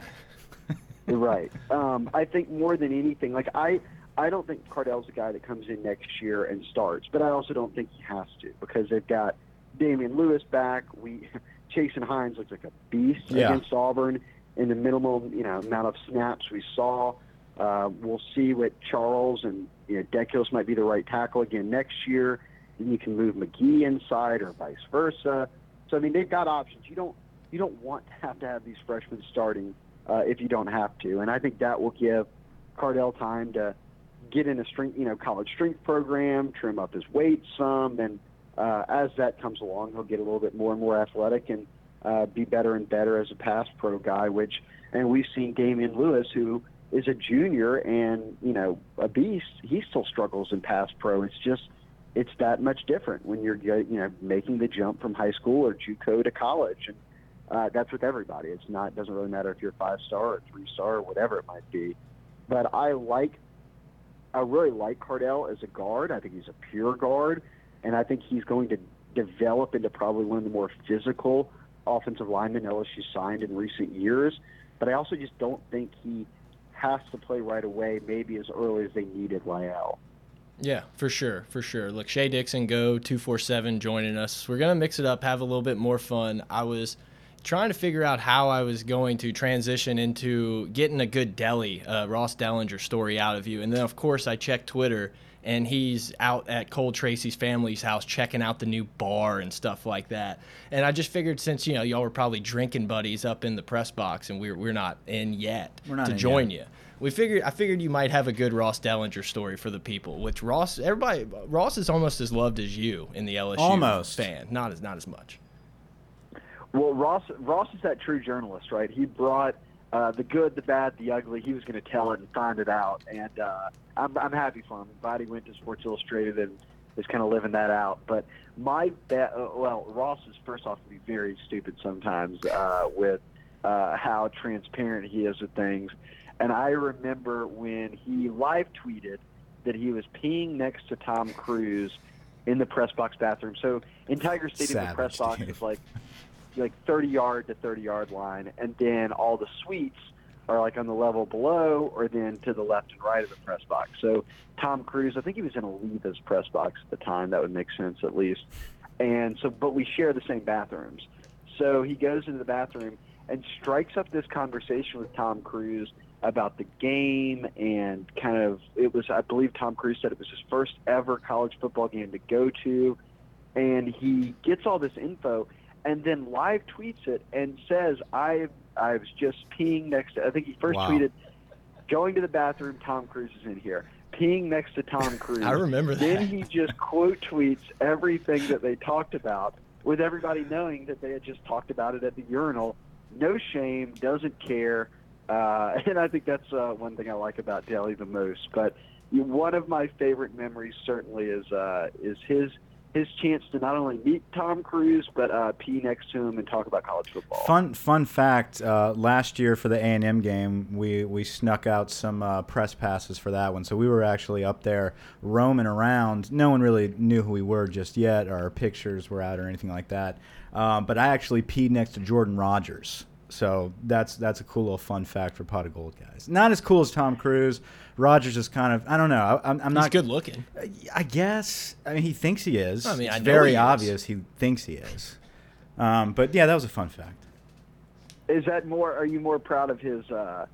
(laughs) right. Um, I think more than anything, like I, I don't think Kardell's a guy that comes in next year and starts, but I also don't think he has to because they've got Damien Lewis back. We, (laughs) Chasen Hines looks like a beast Yeah. against Auburn in the minimal, you know, amount of snaps we saw. Uh, we'll see what Charles and you know might be the right tackle again next year. Then you can move Magee inside or vice versa. So I mean, they've got options. You don't you don't want to have to have these freshmen starting uh, if you don't have to, and I think that will give Kardell time to get in a strength, you know, college strength program, trim up his weight some, and uh, as that comes along, he'll get a little bit more and more athletic and uh, be better and better as a pass pro guy. Which, and we've seen Damien Lewis, who is a junior and you know a beast. He still struggles in pass pro. It's just it's that much different when you're you know making the jump from high school or JUCO to college, and uh, that's with everybody. It's not it doesn't really matter if you're five star or three star or whatever it might be. But I like I really like Kardell as a guard. I think he's a pure guard, and I think he's going to develop into probably one of the more physical offensive linemen LSU signed in recent years. But I also just don't think he has to play right away, maybe as early as they needed Lyle. Yeah, for sure, for sure. Look, Shea Dixon, go two four seven, joining us. We're gonna mix it up, have a little bit more fun. I was trying to figure out how I was going to transition into getting a good Deli, uh, Ross Dellenger story out of you, and then of course I checked Twitter, and he's out at Cole Tracy's family's house checking out the new bar and stuff like that. And I just figured since you know y'all were probably drinking buddies up in the press box, and we're we're not in yet We're not to in join yet. you we figured I figured you might have a good Ross Dellenger story for the people. Which Ross, everybody, Ross is almost as loved as you in the LSU Almost. fan, not as not as much. Well, Ross Ross is that true journalist, right? He brought uh, the good, the bad, the ugly. He was going to tell it and find it out, and uh, I'm I'm happy for him. I'm glad he went to Sports Illustrated and is kind of living that out. But my bet, uh, well, Ross is first off to be very stupid sometimes uh, with uh, how transparent he is with things. And I remember when he live tweeted that he was peeing next to Tom Cruise in the press box bathroom. So in Tiger Stadium, the press Savage, box dude. is like like 30 yard to 30 yard line, and then all the suites are like on the level below or then to the left and right of the press box. So Tom Cruise, I think he was in Alleva's press box at the time. That would make sense at least. And so, but we share the same bathrooms. So he goes into the bathroom and strikes up this conversation with Tom Cruise about the game and kind of it was I believe Tom Cruise said it was his first ever college football game to go to. And he gets all this info and then live tweets it and says I I was just peeing next to I think he first Wow. tweeted going to the bathroom Tom Cruise is in here. Peeing next to Tom (laughs) Cruise. I remember that. then he just quote tweets everything that they talked about with everybody knowing that they had just talked about it at the urinal. No shame doesn't care uh, (laughs) and I think that's uh, one thing I like about Daly the most. But one of my favorite memories certainly is uh, is his his chance to not only meet Tom Cruise but uh, pee next to him and talk about college football. Fun fun fact: uh, last year for the A and M game, we we snuck out some uh, press passes for that one. So we were actually up there roaming around. No one really knew who we were just yet, or our pictures were out, or anything like that. Um, but I actually peed next to Jordan Rodgers. So that's that's a cool little fun fact for Pot of Gold guys. Not as cool as Tom Cruise. Rodgers is kind of I don't know. I, I'm, I'm He's not good looking. I guess. I mean, he thinks he is. I mean, it's I very he is. obvious he thinks he is. Um, but yeah, that was a fun fact. Is that more? Are you more proud of his uh,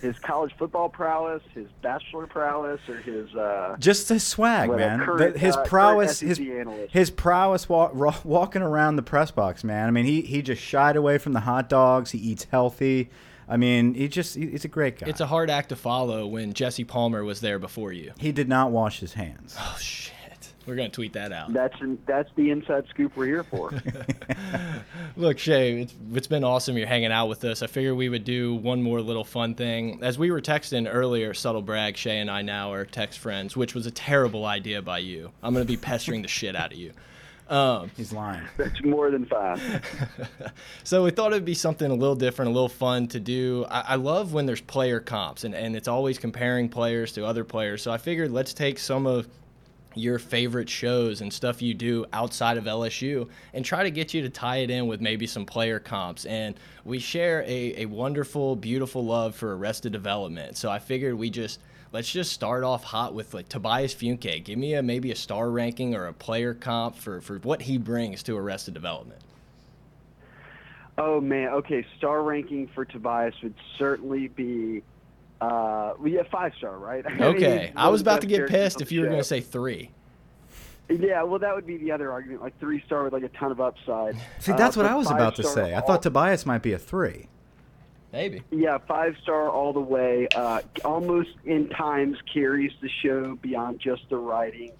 his college football prowess, his bachelor prowess, or his? Uh, Just his swag, Well, man. current, The- his uh, prowess, SEC his analyst. his prowess wa- ro- walking around the press box, man. I mean, he he just shied away from the hot dogs. He eats healthy. I mean, he just he's a great guy. It's a hard act to follow when Jesse Palmer was there before you. he did not wash his hands. Oh shit, we're gonna tweet that out. that's that's the inside scoop we're here for. (laughs) Look, Shea, it's, it's been awesome you're hanging out with us. I figured we would do one more little fun thing. As we were texting earlier, subtle brag, Shea and I now are text friends, which was a terrible idea by you. I'm gonna be pestering the shit out of you. Um, He's lying. that's more than fine. (laughs) so we thought it'd be something a little different, a little fun to do. I, I love when there's player comps, and, and it's always comparing players to other players. So I figured let's take some of your favorite shows and stuff you do outside of LSU and try to get you to tie it in with maybe some player comps. And we share a, a wonderful, beautiful love for Arrested Development. So I figured we just let's just start off hot with like Tobias Funke. Give me a maybe a star ranking or a player comp for, for what he brings to Arrested Development. Oh man, okay. Star ranking for Tobias would certainly be, uh, well, yeah, five star, right? (laughs) I mean, Okay, I was about to get pissed if you were going to say three. Yeah, well, that would be the other argument, like three star with like a ton of upside. See, Uh, that's what I was about to say. I thought Tobias might be a three. Maybe. Yeah, five star all the way. Uh, almost in times carries the show beyond just the writing.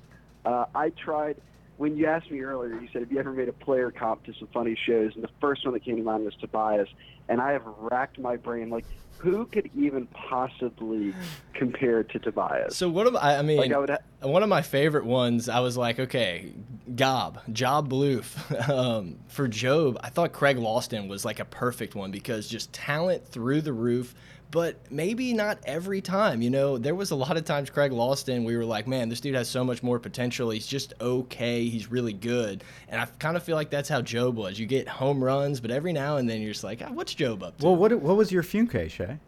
Uh, I tried when you asked me earlier. You said, "Have you ever made a player comp to some funny shows?" And the first one that came to mind was Tobias. and I have racked my brain like who could even possibly compare to Tobias? So what am I? I mean, Like, I would ha- one of my favorite ones. I was like, okay, Gob, Job Bloof. (laughs) um, for Gob, I thought Craig Loston was like a perfect one because just talent through the roof. But maybe not every time. You know, there was a lot of times Craig Loston, we were like, man, this dude has so much more potential. He's just okay. He's really good. And I kind of feel like that's how Gob was. You get home runs, but every now and then you're just like, ah, what's Gob up to? Well, what what was your Funke, Shea?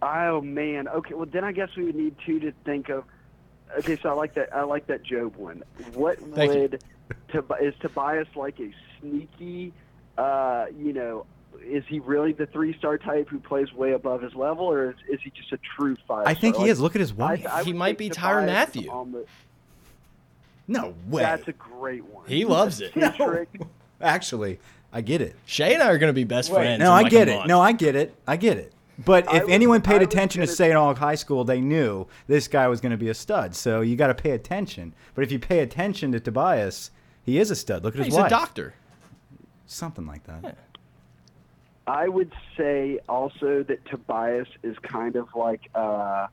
Oh man. Okay. Well, then I guess we would need two to think of. Okay, so I like that. I like that Gob one. What Thank you. would Tob- is Tobias like a sneaky? Uh, you know, is he really the three-star type who plays way above his level, or is, is he just a true five? I think he is. Look at his wife. I, I He might be Tyrann Tobias Mathieu. the- no way. That's a great one. He loves it. (laughs) no. Actually, I get it. Shea and I are going to be best friends. No, in I like a get it. month. No, I get it. I get it. But if was- anyone paid attention to gonna- St. Aug High School, they knew this guy was going to be a stud. So you got to pay attention. But if you pay attention to Tobias, he is a stud. Look at his He's wife. a doctor. Something like that. I would say also that Tobias is kind of like uh,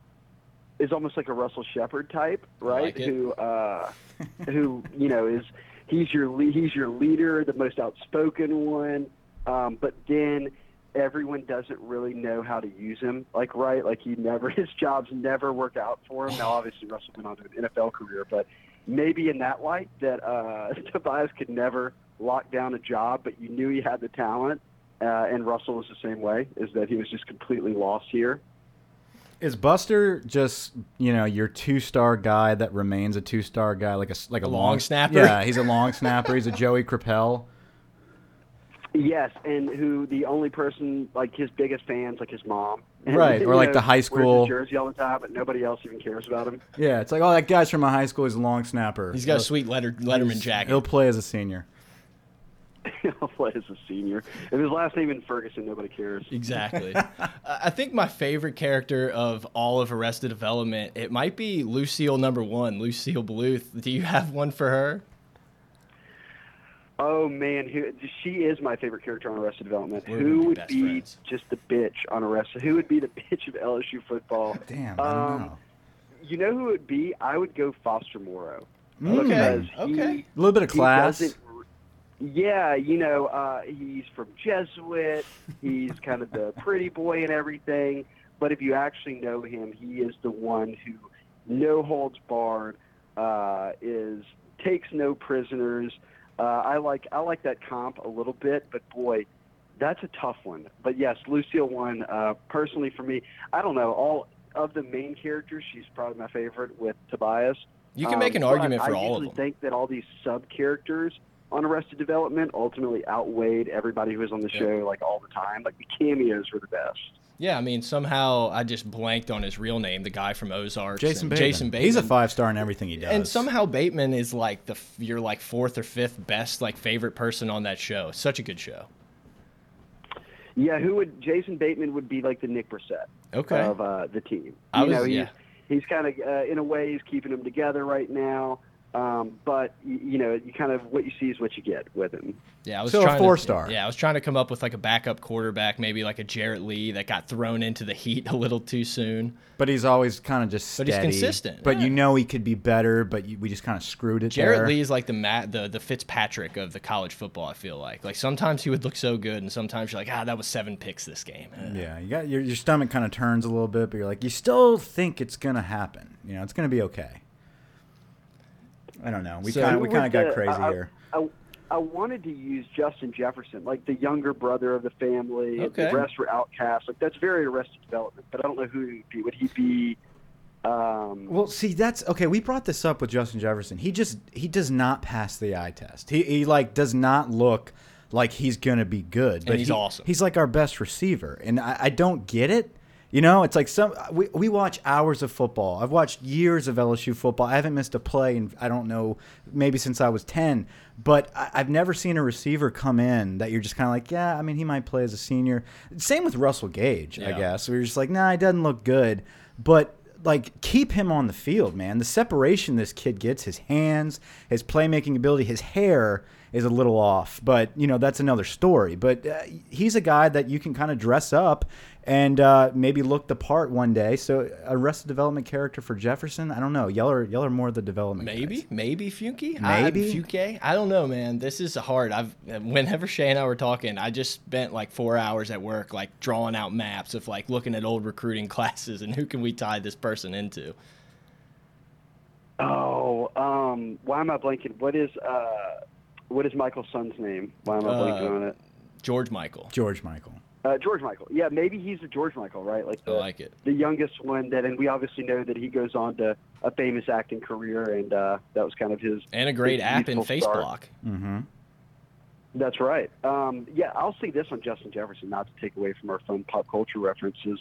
is almost like a Russell Shepard type, right? like who uh, (laughs) who you know is he's your le- he's your leader, the most outspoken one, um, but then everyone doesn't really know how to use him. Like right, like he never (laughs) his jobs never work out for him. Now obviously Russell went on to an NFL career, but maybe in that light that uh, (laughs) Tobias could never lock down a job, but you knew he had the talent. Uh, and Russell was the same way, is that he was just completely lost here. Is Buster just you know your two star guy that remains a two star guy like a s- like a, A long snapper? Yeah, he's a long snapper. He's a (laughs) Joey Crapel. Yes, and who the only person like his biggest fans like his mom, (laughs) and, Right, or like know, the high wears school- jersey all the time, but nobody else even cares about him. Yeah, it's like oh that guy's from my high school. He's a long snapper. He's got a He'll- sweet letter, Letterman jacket. He'll play as a senior. (laughs) He'll play as a senior. If his last name is Ferguson, nobody cares. Exactly. (laughs) I I think my favorite character of all of Arrested Development, it might be Lucille number one, Lucille Bluth. Do you have one for her? Oh man, who she is my favorite character on Arrested Development. We're who would be friends. just the bitch on Arrested? Who would be the (laughs) bitch of LSU football? Damn, I don't Um, know. You know who it would be? I would go Foster Moreau. Mm. Because Okay, he- okay. A little bit of he class. Doesn't- Yeah, you know, uh, he's from Jesuit. He's kind of the (laughs) pretty boy and everything. But if you actually know him, he is the one who, no holds barred, uh, is takes no prisoners. Uh, I like I like that comp a little bit, but boy, that's a tough one. But yes, Lucille won uh, personally for me. I don't know all of the main characters. She's probably my favorite with Tobias. You can make Um, an but argument for I all of usually them. think that all these sub characters on Arrested Development ultimately outweighed everybody who was on the Yeah. show like all the time. Like the cameos were the best. Yeah, I mean, somehow I just blanked on his real name, the guy from Ozark. Jason Bateman. Jason Bateman. He's a five star in everything he does. And somehow Bateman is like the your like fourth or fifth best like favorite person on that show. Such a good show. Yeah, who would Jason Bateman would be like the Nick Brossette Okay. of uh, the team. I was- know, he's yeah. he's kind of uh, in a way he's keeping them together right now. Um, but you know, you kind of what you see is what you get with him. Yeah, I was So a trying to- four-star. Yeah, I was trying to come up with like a backup quarterback, maybe like a Jarrett Lee that got thrown into the heat (laughs) a little too soon. but he's always kind of just But he's consistent, But yeah. you know he could be better. But you, we just kind of screwed it Jarrett there. Lee is like the Matt, the the Fitzpatrick of the college football. I feel like like sometimes he would look so good, and sometimes you're like, ah, that was seven picks this game. Yeah, you got your your stomach kind of turns a little bit, but you're like you still think it's gonna happen. You know, it's gonna be okay. I don't know. We So- kind of we kind of got the- crazy I- here. I, I wanted to use Justin Jefferson, like the younger brother of the family. Okay. The rest were outcasts. Like that's very Arrested Development. But I don't know who he'd be. Would he be? Um, Well, see, that's okay. We brought this up with Justin Jefferson. He just he does not pass the eye test. He he like does not look like he's gonna be good. But he's he- awesome. He's like our best receiver, and I, I don't get it. You know, it's like some we, we watch hours of football. I've watched years of LSU football. I haven't missed a play, and I don't know maybe since I was ten. But I, I've never seen a receiver come in that you're just kind of like, yeah. I mean, he might play as a senior. Same with Russell Gage, I guess. We are just like, nah, he doesn't look good. But like keep him on the field, man. The separation this kid gets, his hands, his playmaking ability, his hair is a little off. But you know that's another story. But uh, he's a guy that you can kind of dress up and uh, maybe look the part one day. So Arrested Development character for Jefferson, I don't know. Y'all are y'all are more the development. Maybe, guys. maybe Funke, Maybe? I, Funke. I don't know, man. This is hard. I've whenever Shea and I were talking, I just spent like four hours at work, like drawing out maps of like looking at old recruiting (laughs) classes and who can we tie this person into. Oh, um, why am I blanking? What is uh, what is Michael's son's name? Why am I blanking Uh, on it? George Michael. George Michael. Uh, George Michael. Yeah, maybe he's a George Michael, right? Like I like it. the youngest one. That, and we obviously know that he goes on to a famous acting career, and uh, that was kind of his. And a great his app in youthful start. Facebook. Mm-hmm. That's right. Um, yeah, I'll say this on Justin Jefferson, not to take away from our fun pop culture references,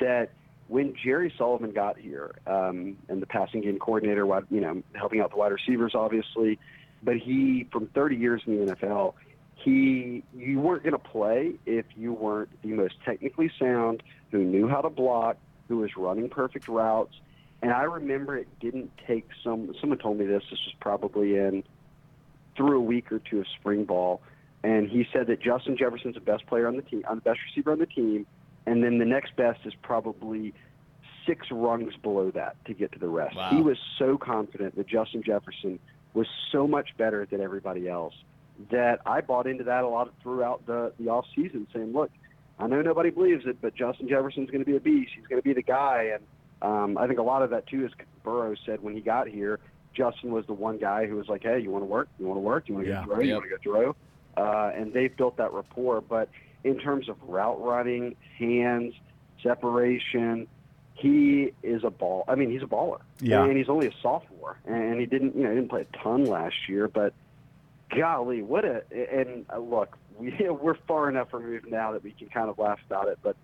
that when Jerry Sullivan got here, um, and the passing game coordinator, you know, helping out the wide receivers, obviously, but he, from 30 years in the NFL, he, you weren't going to play if you weren't the most technically sound, who knew how to block, who was running perfect routes. And I remember it didn't take some. Someone told me this. This was probably in through a week or two of spring ball, and he said that Justin Jefferson's the best player on the team, on the best receiver on the team, and then the next best is probably six rungs below that to get to the rest. Wow. He was so confident that Justin Jefferson was so much better than everybody else that I bought into that a lot throughout the the off season, saying, "Look, I know nobody believes it, but Justin Jefferson's going to be a beast. He's going to be the guy." And um, I think a lot of that too is Burrow said when he got here. Justin was the one guy who was like, "Hey, you want to work? You want to work? You want to Yeah. go throw? You want to go throw?" Uh, and they've built that rapport. But in terms of route running, hands, separation, he is a ball. I mean, he's a baller. Yeah. and he's only a sophomore, and he didn't, you know, he didn't play a ton last year. But golly, what a! And uh, look, (laughs) we we're far enough removed now that we can kind of laugh about it, but.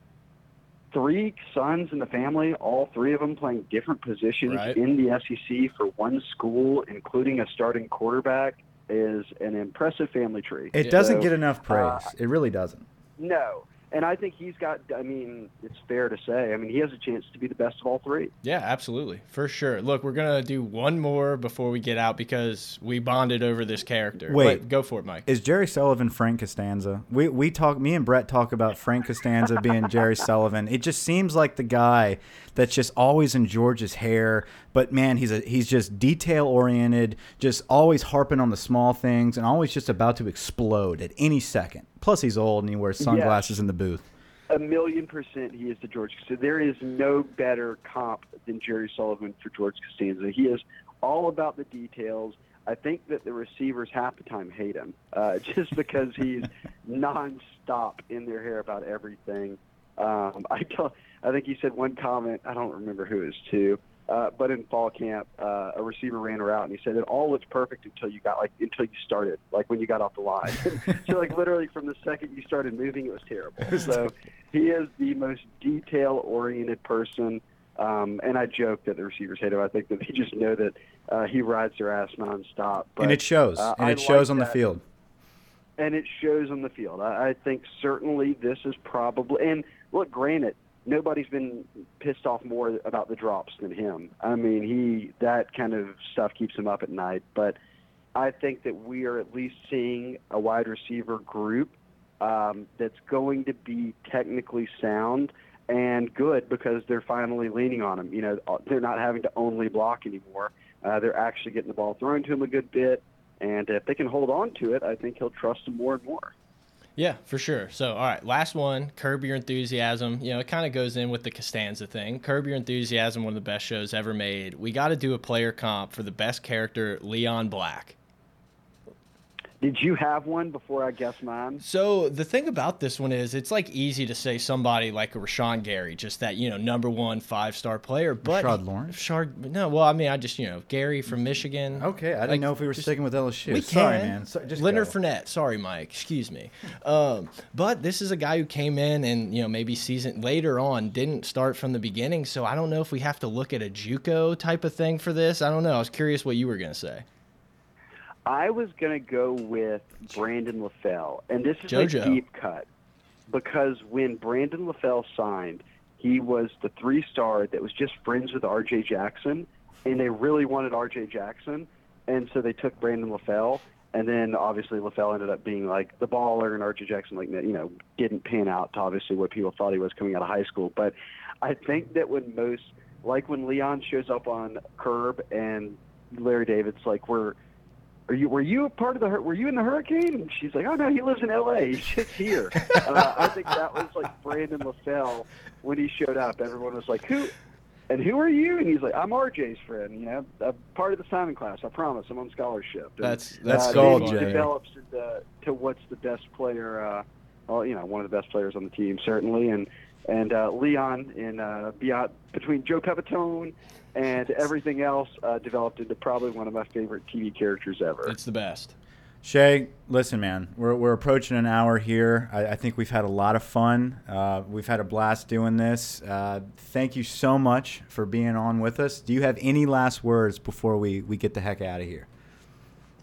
Three sons in the family, all three of them playing different positions Right. in the SEC for one school, including a starting quarterback, is an impressive family tree. It doesn't get enough praise. uh, it really doesn't. No. And I think he's got, I mean, it's fair to say, I mean, he has a chance to be the best of all three. Yeah, absolutely. For sure. Look, we're going to do one more before we get out because we bonded over this character. Wait. But go for it, Mike. Is Jerry Sullivan Frank Costanza? We we talk. Me and Brett talk about Frank Costanza being (laughs) Jerry Sullivan. It just seems like the guy that's just always in George's hair. But man, he's a he's just detail oriented, just always harping on the small things, and always just about to explode at any second. Plus, he's old and he wears sunglasses in the booth. A million percent he is the George Costanza. There is no better comp than Jerry Sullivan for George Costanza. He is all about the details. I think that the receivers half the time hate him uh, (laughs) just because he's (laughs) nonstop in their hair about everything. Um, I tell, I think he said one comment. I don't remember who it was to, uh, but in fall camp, uh, a receiver ran her out, and he said it all looked perfect until you got like until you started, like when you got off the line. (laughs) so like literally from the second you started moving, it was terrible. (laughs) So he is the most detail-oriented person. Um, and I joke that the receivers hate him. I think that they just know that uh, he rides their ass nonstop. But, and it shows. uh, and I it shows like on the field. and it shows on the field. I, I think certainly this is probably and look, granted, nobody's been pissed off more about the drops than him. I mean, he that kind of stuff keeps him up at night. But I think that we are at least seeing a wide receiver group um, that's going to be technically sound and good because they're finally leaning on him. You know, they're not having to only block anymore. Uh, they're actually getting the ball thrown to him a good bit. And if they can hold on to it, I think he'll trust them more and more. Yeah, for sure. So, all right, last one, Curb Your Enthusiasm. You know, it kind of goes in with the Costanza thing. Curb Your Enthusiasm, one of the best shows ever made. We got to do a player comp for the best character, Leon Black. Did you have one before I guess mine? So the thing about this one is, it's like easy to say somebody like a Rashan Gary, just that you know number one five star player. But Rashard Lawrence? Rashard, no, well, I mean, I just you know Gary from Michigan. Okay, I didn't Like, know if we were just- sticking with LSU. We Sorry, can. man. So, just Leonard go. Fournette. Sorry, Mike. Excuse me. Um, but this is a guy who came in and you know maybe season later on didn't start from the beginning. So I don't know if we have to look at a JUCO type of thing for this. I don't know. I was curious what you were gonna say. I was going to go with Brandon LaFell. And this is JoJo. a deep cut because when Brandon LaFell signed, he was the three star that was just friends with RJ Jackson. And they really wanted RJ Jackson. And so they took Brandon LaFell. and then obviously LaFell ended up being like the baller, and Archie Jackson like you know didn't pan out to obviously what people thought he was coming out of high school. But I think that when most like when Leon shows up on Curb and Larry David's like we're are you were you a part of the were you in the hurricane and she's like oh no he lives in la he's just here uh, i think that was like brandon lafell when he showed up everyone was like who and who are you? And he's like, I'm RJ's friend. You know, I'm part of the Simon class. I promise. I'm on scholarship. And, that's that's uh, gold, Jay. Develops into, to what's the best player. Uh, well, you know, one of the best players on the team certainly, and and uh, Leon in uh, beyond between Joe Pepitone and everything else uh, developed into probably one of my favorite TV characters ever. It's the best. Shea, listen, man, we're, we're approaching an hour here. I, I think we've had a lot of fun. Uh, we've had a blast doing this. Uh, thank you so much for being on with us. Do you have any last words before we, we get the heck out of here?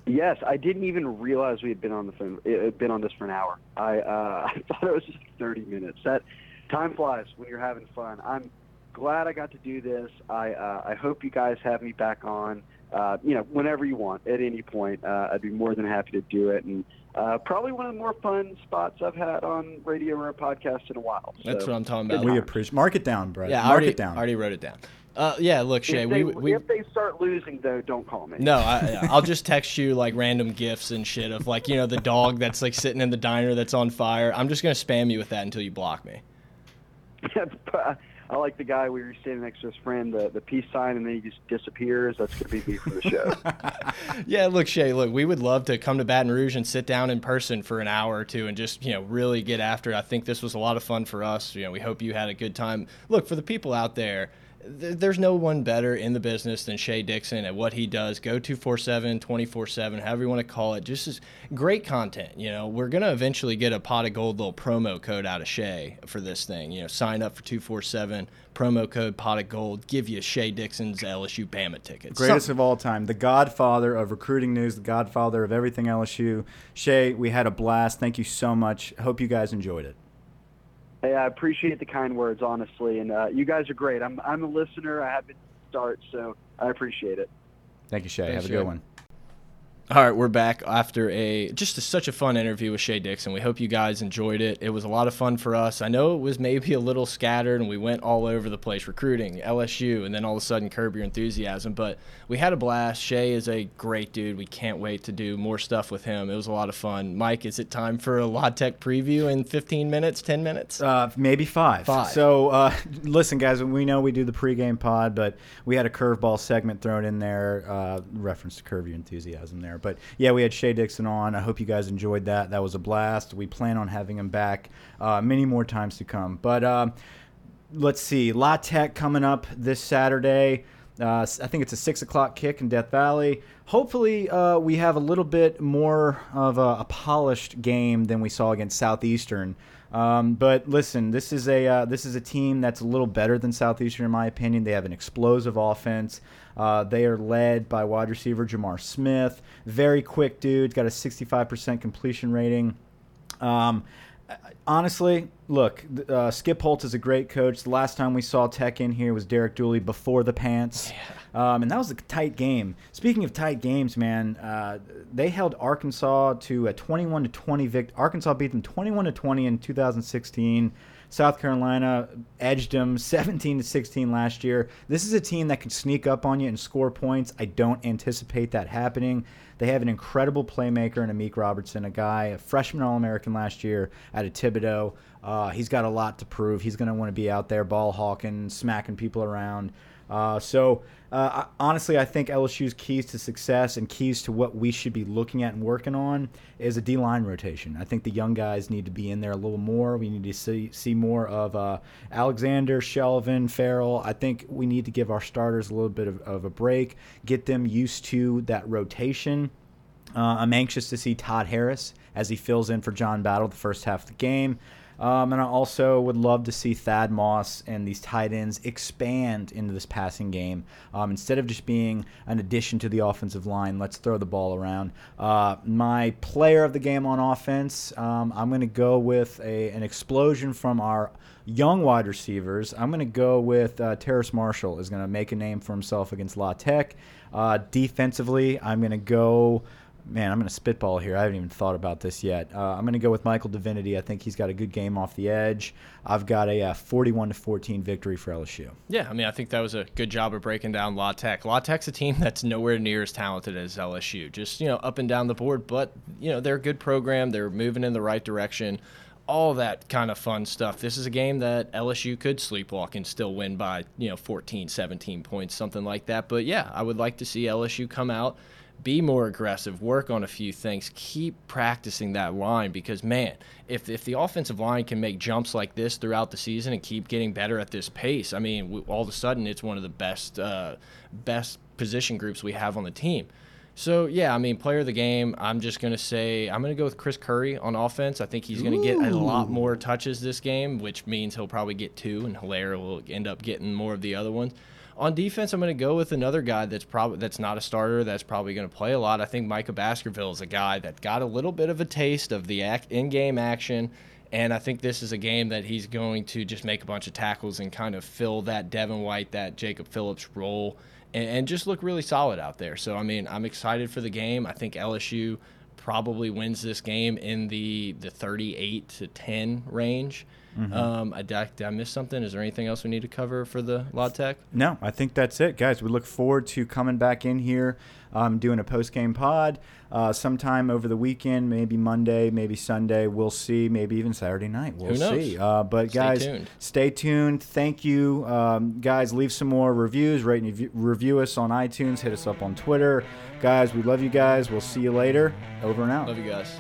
Yes, I didn't even realize we had been on the phone, been on this for an hour. I uh, (laughs) I thought it was just 30 minutes. That time flies when you're having fun. I'm glad I got to do this. I uh, I hope you guys have me back on uh, you know, whenever you want, at any point, uh, I'd be more than happy to do it. And uh, probably one of the more fun spots I've had on radio or a podcast in a while. So, That's what I'm talking about. We appreciate. Mark it down, Brett. Yeah, mark already, it down. I already wrote it down. Uh, yeah, look, Shea. If they, we, we, if they start losing, though, don't call me. No, I, I'll just text you like random gifts and shit of like you know the dog that's like sitting in the diner that's on fire. I'm just gonna spam you with that until you block me. (laughs) I like the guy where you're standing next to his friend, the, the peace sign, and then he just disappears. That's going to be me for the show. (laughs) yeah, look, Shea, look, we would love to come to Baton Rouge and sit down in person for an hour or two and just, you know, really get after it. I think this was a lot of fun for us. You know, we hope you had a good time. Look, for the people out there, there's no one better in the business than Shea Dixon at what he does. Go 247, 24 7, however you want to call it. Just is great content. You know, we're going to eventually get a pot of gold little promo code out of Shea for this thing. You know, sign up for 247, promo code pot of gold, give you Shea Dixon's LSU Bama tickets. Greatest of all time, the godfather of recruiting news, the godfather of everything LSU. Shea, we had a blast. Thank you so much. Hope you guys enjoyed it. Hey, I appreciate the kind words, honestly, and uh, you guys are great. I'm I'm a listener. I have been start, so I appreciate it. Thank you, Shea. Thanks, have a good Shea. one. All right, we're back after a just a, such a fun interview with Shea Dixon. We hope you guys enjoyed it. It was a lot of fun for us. I know it was maybe a little scattered and we went all over the place recruiting, LSU, and then all of a sudden curb your enthusiasm. But we had a blast. Shea is a great dude. We can't wait to do more stuff with him. It was a lot of fun. Mike, is it time for a La Tech preview in 15 minutes, 10 minutes? Uh, maybe five. Five. So uh, (laughs) listen, guys, we know we do the pregame pod, but we had a curveball segment thrown in there, uh, reference to curb your enthusiasm there there. But yeah, we had Shea Dixon on. I hope you guys enjoyed that. That was a blast. We plan on having him back uh, many more times to come. But uh, let's see, La Tech coming up this Saturday. Uh, I think it's a six o'clock kick in Death Valley. Hopefully, uh, we have a little bit more of a, a, polished game than we saw against Southeastern. Um, but listen, this is a uh, this is a team that's a little better than Southeastern in my opinion. They have an explosive offense. Uh, they are led by wide receiver J'Mar Smith, very quick dude, got a 65% completion rating. Um, honestly, look, uh, Skip Holtz is a great coach. The last time we saw Tech in here was Derek Dooley before the pants. Yeah. Um, and that was a tight game. Speaking of tight games, man, uh, they held Arkansas to a 21 to 20 victory. Arkansas beat them 21 to 20 in 2016. South Carolina edged them (laughs) 17 to 16 last year. This is a team that can sneak up on you and score points. I don't anticipate that happening. They have an incredible playmaker in Amik Robertson, a guy, a freshman All American last year out of Thibodaux. Uh, he's got a lot to prove. He's going to want to be out there ball hawking, smacking people around. Uh, so uh, honestly, I think LSU's keys to success and keys to what we should be looking at and working on is a D line rotation. I think the young guys need to be in there a little more. We need to see see more of uh, Alexander, Shelvin, Farrell. I think we need to give our starters a little bit of, of a break, get them used to that rotation. Uh, I'm anxious to see Todd Harris as he fills in for John Battle the first half of the game. Um, and I also would love to see Thad Moss and these tight ends expand into this passing game. Um, instead of just being an addition to the offensive line, let's throw the ball around. Uh, my player of the game on offense, um, I'm going to go with a, an explosion from our young wide receivers. I'm going to go with uh, Terrace Marshall is going to make a name for himself against La Tech. Uh, defensively, I'm going to go man, I'm going to spitball here. I haven't even thought about this yet. Uh, I'm going to go with Michael Divinity. I think he's got a good game off the edge. I've got a uh, 41 to 14 victory for LSU. Yeah, I mean, I think that was a good job of breaking down La Tech. La Tech's a team that's nowhere near as talented as LSU, just you know up and down the board. But you know they're a good program. They're moving in the right direction. All that kind of fun stuff. This is a game that LSU could sleepwalk and still win by, you know, 14, 17 points, something like that. But yeah, I would like to see LSU come out be more aggressive, work on a few things, keep practicing that line because man, if if the offensive line can make jumps like this throughout the season and keep getting better at this pace, I mean, all of a sudden it's one of the best uh, best position groups we have on the team. So yeah, I mean, player of the game. I'm just gonna say I'm gonna go with Chris Curry on offense. I think he's gonna Ooh. get a lot more touches this game, which means he'll probably get two, and Helaire will end up getting more of the other ones. On defense, I'm going to go with another guy that's probably that's not a starter. That's probably going to play a lot. I think Micah Baskerville is a guy that got a little bit of a taste of the in-game action, and I think this is a game that he's going to just make a bunch of tackles and kind of fill that Devin White, that Jacob Phillips role, and, and just look really solid out there. So I mean, I'm excited for the game. I think LSU probably wins this game in the the 38 to 10 range. Mm-hmm. Um, I, did, I miss something? Is there anything else we need to cover for the La Tech? No, I think that's it, guys. We look forward to coming back in here, um, doing a post game pod uh, sometime over the weekend, maybe Monday, maybe Sunday. We'll see. Maybe even Saturday night. We'll see. Uh, but stay guys, tuned. stay tuned. Thank you, um, guys. Leave some more reviews. Rate and review us on iTunes. Hit us up on Twitter, guys. We love you guys. We'll see you later. Over and out. Love you guys.